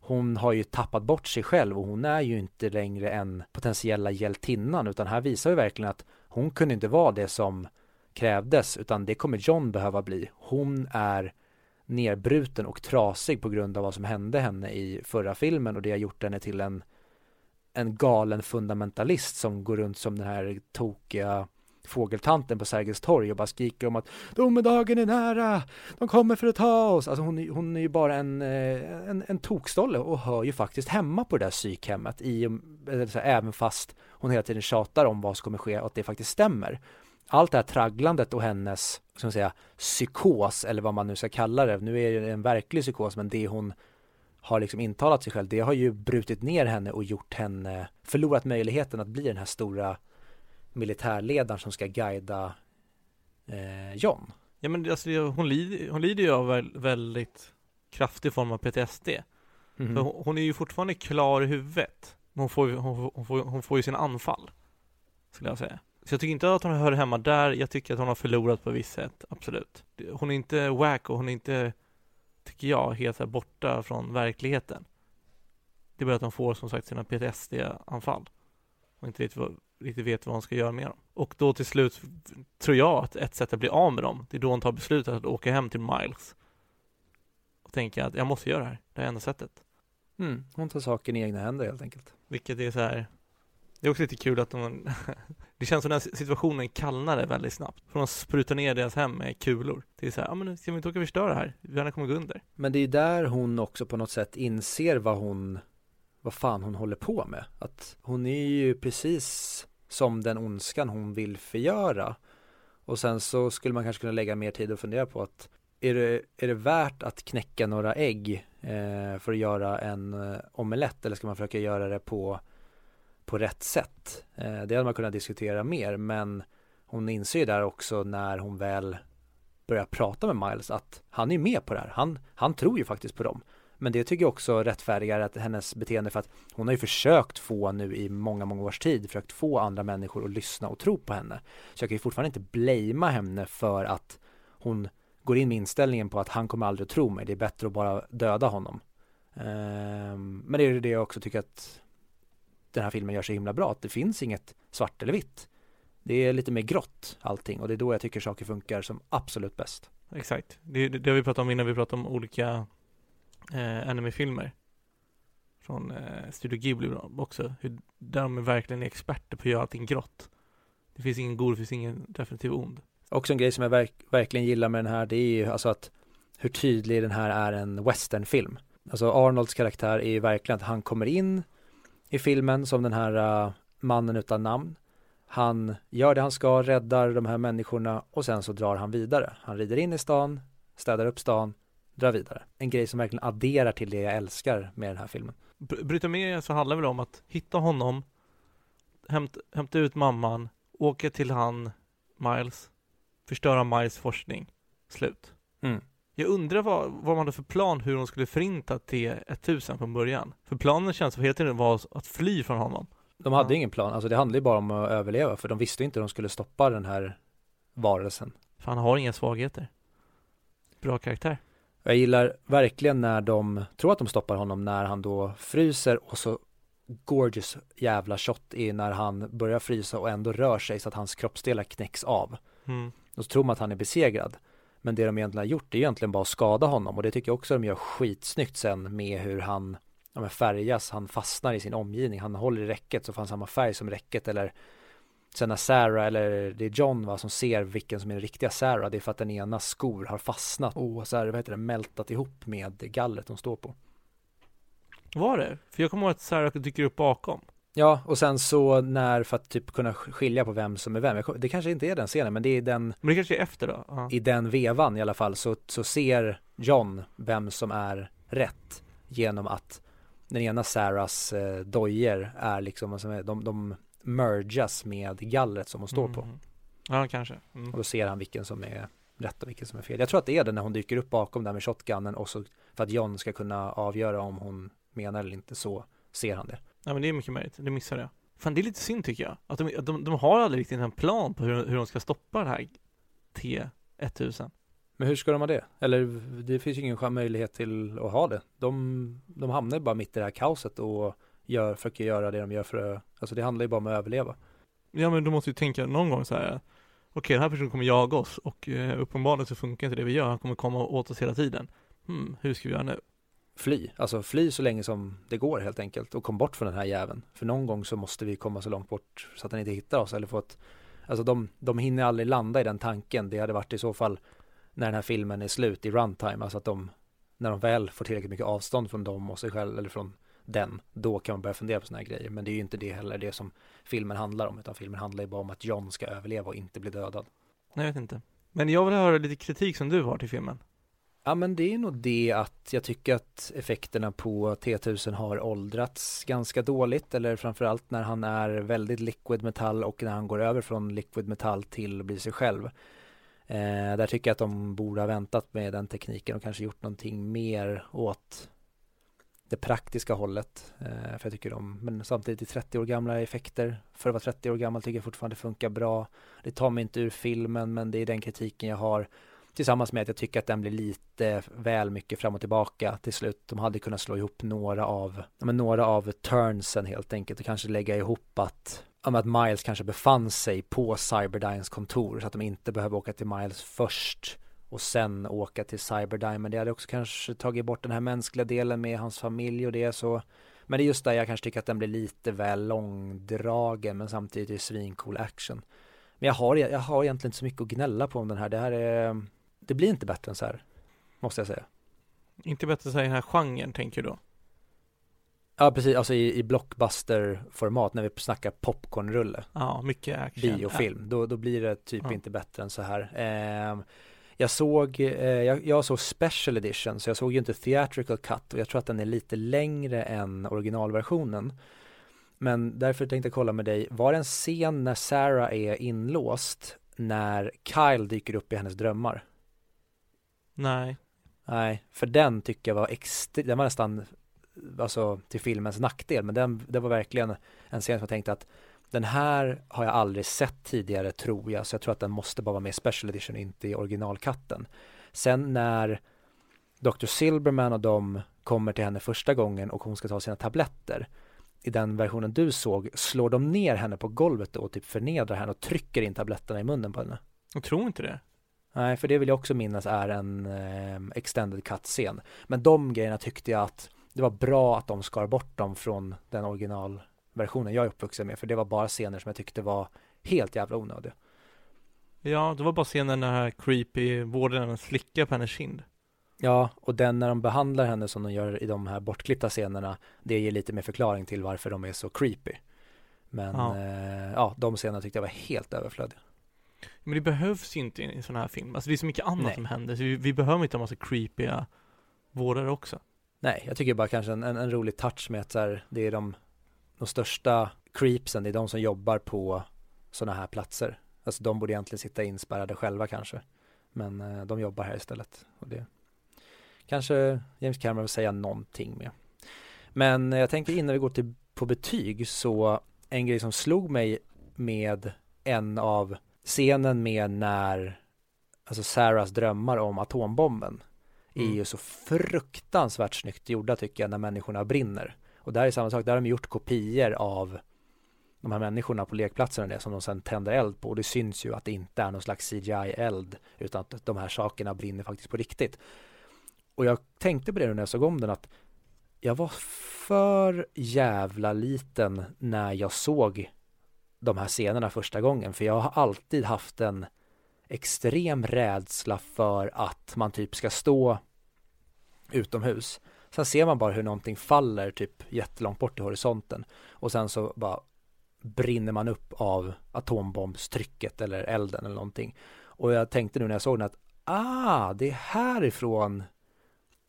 Hon har ju tappat bort sig själv och hon är ju inte längre en potentiella hjältinnan utan här visar vi verkligen att hon kunde inte vara det som krävdes utan det kommer John behöva bli. Hon är nerbruten och trasig på grund av vad som hände henne i förra filmen och det har gjort henne till en en galen fundamentalist som går runt som den här tokiga fågeltanten på Sergels torg och bara skriker om att domedagen är nära, de kommer för att ta oss. Alltså hon, är- hon är ju bara en, eh, en, en tokstolle och hör ju faktiskt hemma på det där psykhemmet i, alltså, även fast hon hela tiden tjatar om vad som kommer ske och att det faktiskt stämmer. Allt det här tragglandet och hennes, ska man säga, psykos eller vad man nu ska kalla det. Nu är det en verklig psykos men det hon har liksom intalat sig själv, det har ju brutit ner henne och gjort henne, förlorat möjligheten att bli den här stora militärledaren som ska guida eh, John. Ja men alltså, hon, lider, hon lider ju av väl- väldigt kraftig form av PTSD. För hon, hon är ju fortfarande klar i huvudet. Men hon får, hon, hon, får, hon får ju sina anfall. Skulle jag säga. Så jag tycker inte att hon hör hemma där. Jag tycker att hon har förlorat på visst sätt. Absolut. Hon är inte wack och hon är inte, tycker jag, helt här borta från verkligheten. Det är bara att hon får som sagt sina PTSD-anfall. Och inte riktigt, riktigt vet vad hon ska göra med dem. Och då till slut tror jag att ett sätt att bli av med dem, det är då hon tar beslutet att åka hem till Miles. Och tänka att jag måste göra det här. Det är enda sättet. Mm, hon tar saken i egna händer helt enkelt. Vilket är så här. Det är också lite kul att de Det känns som den här situationen kallnade väldigt snabbt. För de sprutar ner deras hem med kulor. Det är så här, ja men ska vi inte åka och förstöra det här? Världen kommer gå under. Men det är där hon också på något sätt inser vad hon, vad fan hon håller på med. Att hon är ju precis som den ondskan hon vill förgöra. Och sen så skulle man kanske kunna lägga mer tid och fundera på att är det, är det värt att knäcka några ägg eh, för att göra en eh, omelett eller ska man försöka göra det på, på rätt sätt? Eh, det hade man kunnat diskutera mer men hon inser ju där också när hon väl börjar prata med Miles att han är med på det här. Han, han tror ju faktiskt på dem. Men det tycker jag också rättfärdigar att hennes beteende för att hon har ju försökt få nu i många, många års tid försökt få andra människor att lyssna och tro på henne. Så jag kan ju fortfarande inte blamea henne för att hon går in med inställningen på att han kommer aldrig att tro mig. Det är bättre att bara döda honom. Ehm, men det är ju det jag också tycker att den här filmen gör så himla bra. Att det finns inget svart eller vitt. Det är lite mer grått allting och det är då jag tycker saker funkar som absolut bäst. Exakt. Det, det, det har vi pratat om innan vi pratade om olika eh, anime-filmer. från eh, Studio Ghibli också. Hur, där de verkligen är experter på att göra allting grått. Det finns ingen god, det finns ingen definitiv ond. Också en grej som jag verk, verkligen gillar med den här, det är ju alltså att hur tydlig den här är en westernfilm. Alltså Arnolds karaktär är ju verkligen att han kommer in i filmen som den här uh, mannen utan namn. Han gör det han ska, räddar de här människorna och sen så drar han vidare. Han rider in i stan, städar upp stan, drar vidare. En grej som verkligen adderar till det jag älskar med den här filmen. Bryta med så handlar det väl om att hitta honom, hämta, hämta ut mamman, åka till han, Miles, förstöra Miles forskning, slut. Mm. Jag undrar vad, vad man hade för plan hur de skulle förinta T1000 från början. För planen känns som hela tiden var att fly från honom. De hade ja. ingen plan, alltså det handlade ju bara om att överleva för de visste inte hur de skulle stoppa den här varelsen. För han har inga svagheter. Bra karaktär. Jag gillar verkligen när de tror att de stoppar honom när han då fryser och så gorgeous jävla shot är när han börjar frysa och ändå rör sig så att hans kroppsdelar knäcks av. Mm. Och så tror man att han är besegrad. Men det de egentligen har gjort är egentligen bara att skada honom och det tycker jag också de gör skitsnyggt sen med hur han ja, färgas, han fastnar i sin omgivning, han håller i räcket så får han samma färg som räcket eller sen när Sarah eller det är John va som ser vilken som är den riktiga Sarah det är för att den ena skor har fastnat och så här, vad heter det, mältat ihop med gallret de står på. Var det? För jag kommer ihåg att Sarah dyker upp bakom. Ja, och sen så när, för att typ kunna skilja på vem som är vem, det kanske inte är den scenen, men det är den Men det kanske är efter då? Uh. I den vevan i alla fall så, så ser John vem som är rätt genom att den ena Sarahs eh, dojer är liksom, de, de mergas med gallret som hon står mm. på. Ja, kanske. Mm. Och då ser han vilken som är rätt och vilken som är fel. Jag tror att det är det när hon dyker upp bakom där med shotgunnen och så för att John ska kunna avgöra om hon menar eller inte så ser han det. Ja men det är mycket möjligt, det missade jag. Fan det är lite synd tycker jag. Att de, de, de har aldrig riktigt en plan på hur, hur de ska stoppa det här T1000. Men hur ska de ha det? Eller det finns ju ingen möjlighet till att ha det. De, de hamnar bara mitt i det här kaoset och gör, försöker göra det de gör för att, alltså det handlar ju bara om att överleva. Ja men du måste ju tänka någon gång så här, okej okay, den här personen kommer jaga oss och eh, uppenbarligen så funkar inte det vi gör, han kommer komma åt oss hela tiden. Hmm, hur ska vi göra nu? Fly, alltså fly så länge som det går helt enkelt och kom bort från den här jäveln. För någon gång så måste vi komma så långt bort så att den inte hittar oss eller få ett, alltså de, de hinner aldrig landa i den tanken. Det hade varit i så fall när den här filmen är slut i runtime, alltså att de, när de väl får tillräckligt mycket avstånd från dem och sig själv eller från den, då kan man börja fundera på sådana här grejer. Men det är ju inte det heller det som filmen handlar om, utan filmen handlar ju bara om att John ska överleva och inte bli dödad. Jag vet inte. Men jag vill höra lite kritik som du har till filmen. Ja men det är nog det att jag tycker att effekterna på T1000 har åldrats ganska dåligt eller framförallt när han är väldigt liquid metall och när han går över från liquid metall till att bli sig själv. Eh, där tycker jag att de borde ha väntat med den tekniken och kanske gjort någonting mer åt det praktiska hållet. Eh, för jag tycker de, men samtidigt i 30 år gamla effekter, för att vara 30 år gammal tycker jag fortfarande funkar bra. Det tar mig inte ur filmen men det är den kritiken jag har. Tillsammans med att jag tycker att den blir lite väl mycket fram och tillbaka till slut. De hade kunnat slå ihop några av, men några av turnsen helt enkelt och kanske lägga ihop att att Miles kanske befann sig på Cyberdynes kontor så att de inte behöver åka till Miles först och sen åka till Cyberdyne. Men det hade också kanske tagit bort den här mänskliga delen med hans familj och det så. Men det är just där jag kanske tycker att den blir lite väl långdragen men samtidigt är det svincool action. Men jag har, jag har egentligen inte så mycket att gnälla på om den här. Det här är, det blir inte bättre än så här. Måste jag säga. Inte bättre än den här genren tänker du då? Ja precis, alltså i, i blockbuster-format när vi snackar popcornrulle. Ja, mycket action. Biofilm, ja. då, då blir det typ ja. inte bättre än så här. Eh, jag såg, eh, jag, jag, såg special edition, så jag såg ju inte theatrical cut och jag tror att den är lite längre än originalversionen. Men därför tänkte jag kolla med dig, var det en scen när Sarah är inlåst när Kyle dyker upp i hennes drömmar? Nej. Nej, för den tycker jag var extremt, den var nästan, alltså till filmens nackdel, men den, det var verkligen en scen som jag tänkte att den här har jag aldrig sett tidigare tror jag, så jag tror att den måste bara vara med i special edition, inte i originalkatten. Sen när Dr. Silberman och de kommer till henne första gången och hon ska ta sina tabletter, i den versionen du såg, slår de ner henne på golvet och typ förnedrar henne och trycker in tabletterna i munnen på henne. Jag tror inte det. Nej, för det vill jag också minnas är en eh, extended cut-scen. Men de grejerna tyckte jag att det var bra att de skar bort dem från den originalversionen jag är uppvuxen med, för det var bara scener som jag tyckte var helt jävla onödiga. Ja, det var bara scenen när den här creepy vårdaren slickar på hennes kind. Ja, och den när de behandlar henne som de gör i de här bortklippta scenerna, det ger lite mer förklaring till varför de är så creepy. Men Ja. eh, ja, de scenerna tyckte jag var helt överflödiga. Men det behövs ju inte i en sån här film. Alltså det är så mycket annat Nej. som händer, så vi, vi behöver inte ha massa creepiga vårdare också. Nej, jag tycker bara kanske en, en, en rolig touch med att så här, det är de, de största creepsen, det är de som jobbar på sådana här platser. Alltså de borde egentligen sitta inspärrade själva kanske. Men eh, de jobbar här istället. Och det kanske James Cameron vill säga någonting med. Men eh, jag tänkte innan vi går till, på betyg så en grej som slog mig med en av scenen med när alltså Sarahs drömmar om atombomben är Mm. ju så fruktansvärt snyggt gjorda tycker jag när människorna brinner. Och där är samma sak, där har de gjort kopior av de här människorna på lekplatsen och det som de sen tänder eld på och det syns ju att det inte är någon slags CGI-eld utan att de här sakerna brinner faktiskt på riktigt. Och jag tänkte på det när jag såg om den att jag var för jävla liten när jag såg de här scenerna första gången för jag har alltid haft en extrem rädsla för att man typ ska stå utomhus. Sen ser man bara hur någonting faller typ jättelångt bort i horisonten och sen så bara brinner man upp av atombombstrycket eller elden eller någonting. Och jag tänkte nu när jag såg den att ah, det är härifrån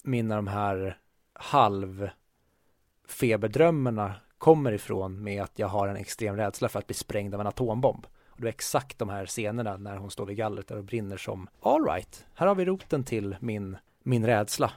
mina de här halvfeberdrömmarna kommer ifrån med att jag har en extrem rädsla för att bli sprängd av en atombomb. Och det är exakt de här scenerna när hon står vid gallret där och brinner som all right, här har vi roten till min, min rädsla.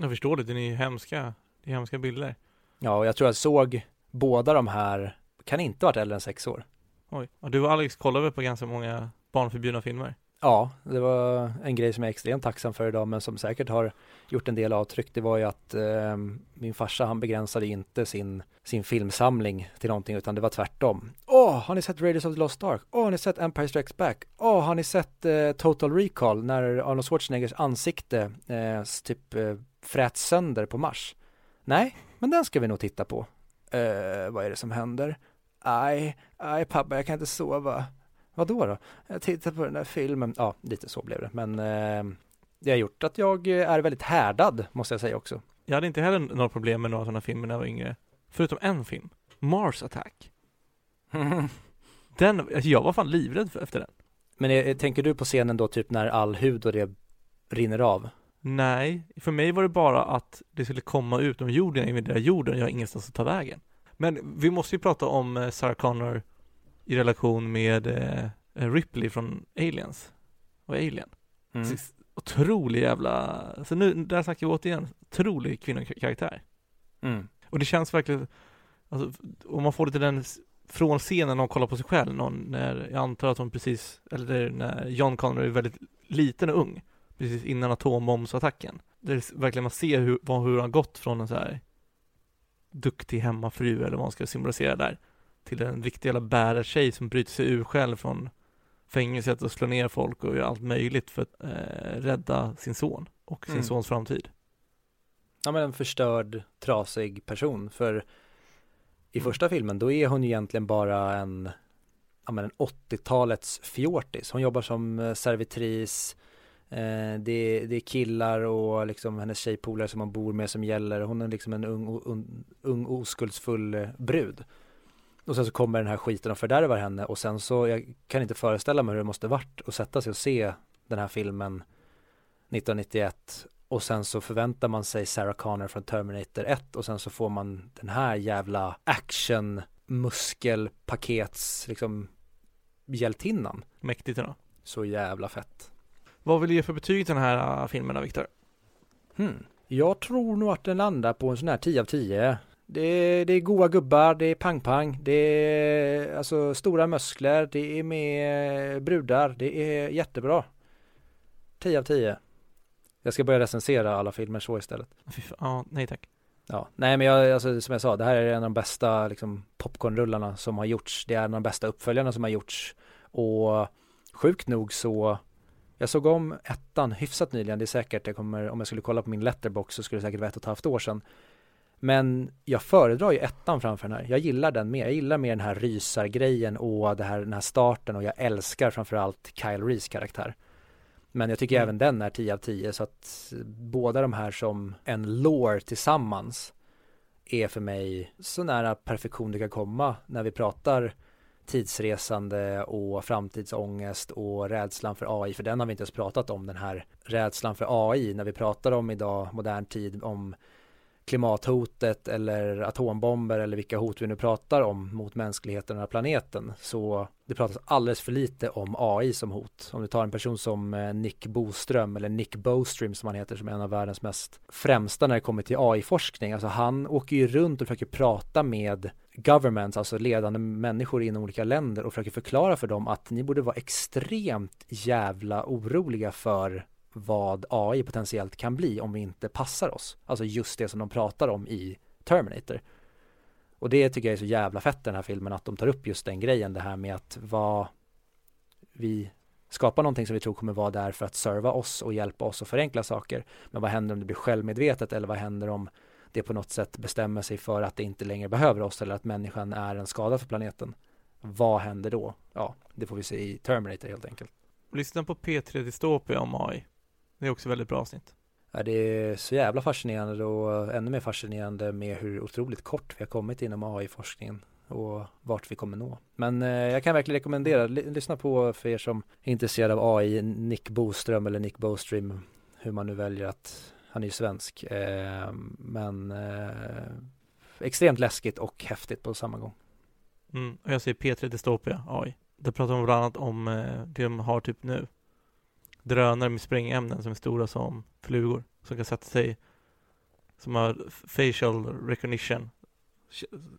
Jag förstår det, det är hemska, det är hemska bilder. Ja, och jag tror jag såg båda de här, kan inte varit äldre än sex år. Oj, och du och Alex kollar väl på ganska många barnförbjudna filmer? Ja, det var en grej som jag är extremt tacksam för idag men som säkert har gjort en del avtryck. Det var ju att eh, min farsa han begränsade inte sin, sin filmsamling till någonting utan det var tvärtom. Åh, har ni sett Raiders of the Lost Ark? Åh, har ni sett Empire Strikes Back? Åh, har ni sett eh, Total Recall när Arnold Schwarzeneggers ansikte eh, typ eh, fräts sönder på Mars? Nej, men den ska vi nog titta på. Eh, vad är det som händer? Aj, aj pappa, jag kan inte sova. Vad då då? Jag tittar på den där filmen. Ja, lite så blev det. Men eh, det har gjort att jag är väldigt härdad, måste jag säga också. Jag hade inte heller några problem med några sådana filmer när jag var yngre. Förutom en film. Mars Attack. Den, alltså jag var fan livrädd för, efter den. Men eh, tänker du på scenen då typ när all hud och det rinner av? Nej, för mig var det bara att det skulle komma ut om jorden, invadera jorden, jag har ingenstans att ta vägen. Men vi måste ju prata om eh, Sarah Connor i relation med eh, Ripley från Aliens och Alien. Mm. Otrolig jävla, så nu, där snackar vi återigen, otrolig kvinnokaraktär. Mm. Och det känns verkligen, alltså, om man får till den, från scenen när hon kollar på sig själv, någon, när, jag antar att hon precis, eller när John Connor är väldigt liten och ung, precis innan atombombsattacken. Där det verkligen man ser hur, vad, hur han gått från en så här duktig hemmafru, eller vad man ska symbolisera där, till en riktig jävla bärartjej som bryter sig ur själv från fängelset och slår ner folk och gör allt möjligt för att eh, rädda sin son och sin Mm. sons framtid. Ja men en förstörd, trasig person. För i Mm. första filmen då är hon egentligen bara en, ja men en 80-talets fjortis. Hon jobbar som eh, servitris, eh, det, det är killar och liksom hennes tjejpolare som hon bor med som gäller. Hon är liksom en ung, ung, ung oskuldsfull eh, brud. Och sen så kommer den här skiten och fördärvar henne och sen så, jag kan inte föreställa mig hur det måste varit att sätta sig och se den här filmen 1991 och sen så förväntar man sig Sarah Connor från Terminator 1 och sen så får man den här jävla action muskelpakets liksom hjältinnan. Mäktigt då. Så jävla fett. Vad vill du ge för betyg till den här uh, filmen då, Viktor? Hmm. Jag tror nog att den landar på en sån här 10 av 10. Det är, det är goa gubbar, det är pang-pang, det är alltså stora muskler, det är med brudar, det är jättebra. 10 av 10. Jag ska börja recensera alla filmer så istället. Ja, nej tack. Ja, nej men jag, alltså, som jag sa, det här är en av de bästa liksom, popcornrullarna som har gjorts. Det är en av de bästa uppföljarna som har gjorts. Och sjukt nog så, Jag såg om ettan hyfsat nyligen, det är säkert, jag kommer, om jag skulle kolla på min letterbox så skulle det säkert vara ett och ett halvt år sedan. Men jag föredrar ju ettan framför den här. Jag gillar den mer. Jag gillar mer den här rysargrejen och det här, den här starten och jag älskar framförallt Kyle Reese karaktär. Men jag tycker Mm. även den är 10 av 10 så att båda de här som en lore tillsammans är för mig så nära perfektion det kan komma när vi pratar tidsresande och framtidsångest och rädslan för AI, för den har vi inte ens pratat om den här rädslan för AI när vi pratar om idag, modern tid, om klimathotet eller atombomber eller vilka hot vi nu pratar om mot mänskligheten och planeten så det pratas alldeles för lite om AI som hot. Om du tar en person som eh, Nick Boström eller Nick Bostrom som han heter som är en av världens mest främsta när det kommer till AI-forskning. Alltså han åker ju runt och försöker prata med governments, alltså ledande människor inom olika länder och försöker förklara för dem att ni borde vara extremt jävla oroliga för vad AI potentiellt kan bli om vi inte passar oss. Alltså just det som de pratar om i Terminator. Och det tycker jag är så jävla fett i den här filmen att de tar upp just den grejen, det här med att vad vi skapar någonting som vi tror kommer vara där för att serva oss och hjälpa oss att förenkla saker. Men vad händer om det blir självmedvetet eller vad händer om det på något sätt bestämmer sig för att det inte längre behöver oss eller att människan är en skada för planeten. Vad händer då? Ja, det får vi se i Terminator helt enkelt. Lyssna på P3 Dystopia om AI. Det är också väldigt bra avsnitt. Ja, det är så jävla fascinerande och ännu mer fascinerande med hur otroligt kort vi har kommit inom AI-forskningen och vart vi kommer nå. Men eh, jag kan verkligen rekommendera, lyssna på för er som är intresserade av AI, Nick Boström eller Nick Bostream, hur man nu väljer att, han är ju svensk, eh, men eh, extremt läskigt och häftigt på samma gång. Mm. Och jag säger P3 Dystopia AI. Där pratar de bland annat om eh, det de har typ nu. Drönare med sprängämnen som är stora som flugor. Som kan sätta sig, som har facial recognition.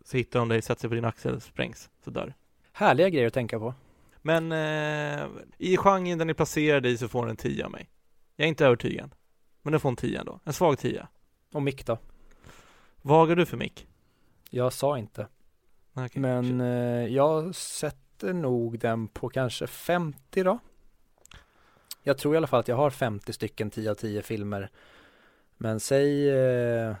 Så hittar de dig, sätter sig på din axel, sprängs, så dör. Härliga grejer att tänka på. Men eh, i genren den är placerad i så får den en 10 av mig. Jag är inte övertygad. Men den får en 10 ändå. En svag 10. Och Mick då? Vad har du för mick? Jag sa inte. Okej. Men eh, jag sätter nog den på kanske 50 då. Jag tror i alla fall att jag har 50 stycken 10 av 10 filmer. Men säg eh,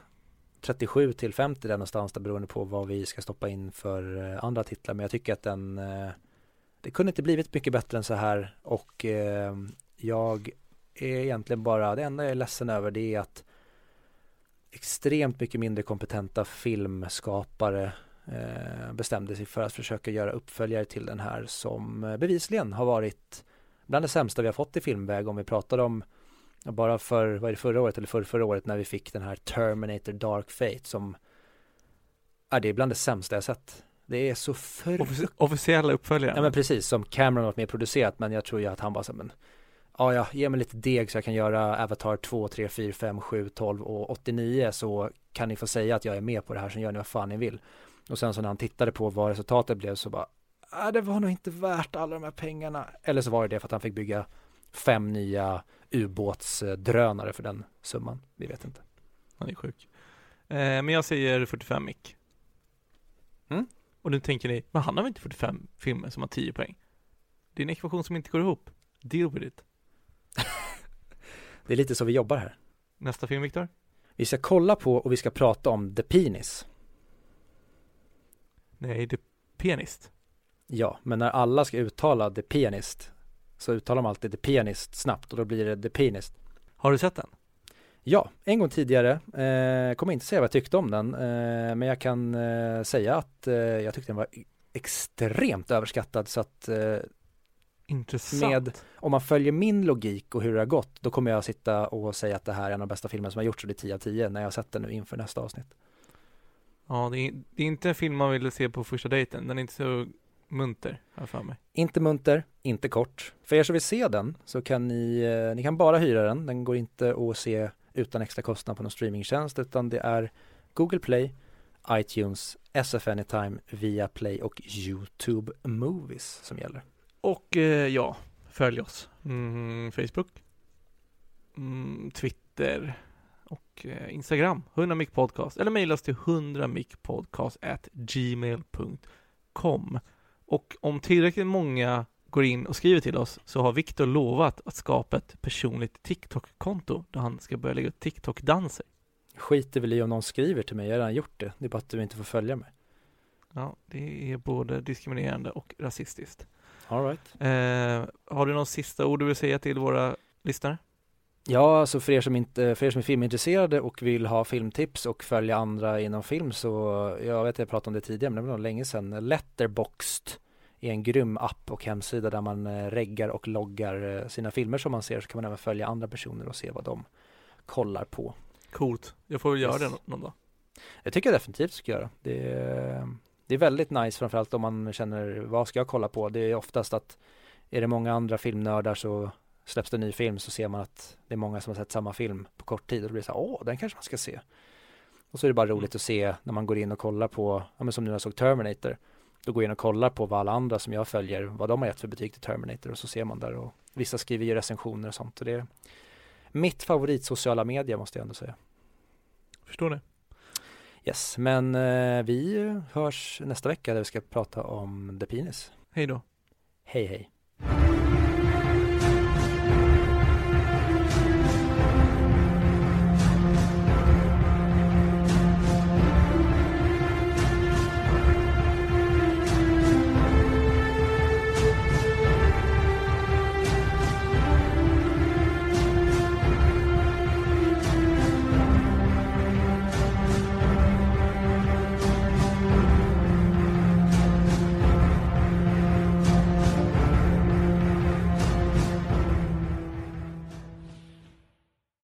37 till 50 där någonstans där beroende på vad vi ska stoppa in för eh, andra titlar. Men jag tycker att den eh, det kunde inte blivit mycket bättre än så här och eh, jag är egentligen bara, det enda jag är ledsen över det är att extremt mycket mindre kompetenta filmskapare eh, bestämde sig för att försöka göra uppföljare till den här som eh, bevisligen har varit bland det sämsta vi har fått i filmväg om vi pratar om bara för, vad är det, förra året eller för förra året när vi fick den här Terminator Dark Fate som är det är bland det sämsta jag sett. Det är så Offici- officiella uppföljare. Ja men precis, som Cameron varit med och producerat men jag tror ju att han bara så, men Ja, ja, ge mig lite deg så jag kan göra Avatar 2, 3, 4, 5, 7, 12 och 89 så kan ni få säga att jag är med på det här, så gör ni vad fan ni vill. Och sen så när han tittade på vad resultatet blev så bara, ah, det var nog inte värt alla de här pengarna. Eller så var det det för att han fick bygga fem nya ubåtsdrönare för den summan. Vi vet inte. Han är sjuk. Eh, men jag säger 45 mick. Mm. Och nu tänker ni, men han har väl inte 45 filmer som har 10 poäng? Det är en ekvation som inte går ihop. Deal with it. Det är lite så vi jobbar här. Nästa film, Viktor? Vi ska kolla på och vi ska prata om The Penis. Nej, är Pianist. Ja, men när alla ska uttala The Pianist så uttalar de alltid The Pianist snabbt och då blir det The Pianist. Har du sett den? Ja, en gång tidigare. Eh, kommer inte säga vad jag tyckte om den, eh, men jag kan eh, säga att eh, jag tyckte den var extremt överskattad så att eh, Intressant. med, om man följer min logik och hur det har gått, då kommer jag sitta och säga att det här är en av de bästa filmerna som har gjorts och det är 10 av 10 när jag har sett den nu inför nästa avsnitt. Ja, det är, det är inte en film man ville se på första dejten. Den är inte så munter, har för mig. Inte munter, inte kort. För er som vill se den så kan ni, eh, ni kan bara hyra den. Den går inte att se utan extra kostnad på någon streamingtjänst utan det är Google Play, iTunes, SF Anytime, via Play och YouTube Movies som gäller. Och eh, ja, följ oss. Mm, Facebook, mm, Twitter och eh, Instagram. 100 mic podcast. Eller mejla oss till 100 micpodcast at gmail.com. Och om tillräckligt många går in och skriver till oss så har Viktor lovat att skapa ett personligt TikTok-konto där han ska börja lägga ut TikTok-danser. Skiter väl i om någon skriver till mig, jag har redan gjort det. Det är bara att du inte får följa mig. Ja, det är både diskriminerande och rasistiskt. All right. Eh, har du någon sista ord du vill säga till våra lyssnare? Ja, alltså för er som inte, för er som är filmintresserade och vill ha filmtips och följa andra inom film så, jag vet jag pratade om det tidigare men det var nog länge sedan, Letterboxd är en grym app och hemsida där man eh, reggar och loggar eh, sina filmer som man ser så kan man även följa andra personer och se vad de kollar på. Coolt. Jag får väl göra Yes. det nå- någon dag. Det tycker jag definitivt ska göra. Det är, det är väldigt nice framförallt om man känner vad ska jag kolla på? Det är oftast att är det många andra filmnördar så släpps det en ny film så ser man att det är många som har sett samma film på kort tid och då blir det så här, åh, den kanske man ska se. Och så är det bara roligt att se när man går in och kollar på, ja men som nu när jag såg Terminator, då går jag in och kollar på vad alla andra som jag följer, vad de har gett för betyg till Terminator och så ser man där och vissa skriver ju recensioner och sånt och det är mitt favorit sociala media måste jag ändå säga. Förstår ni? Yes, men eh, vi hörs nästa vecka där vi ska prata om The Penis. Hej då. Hej hej.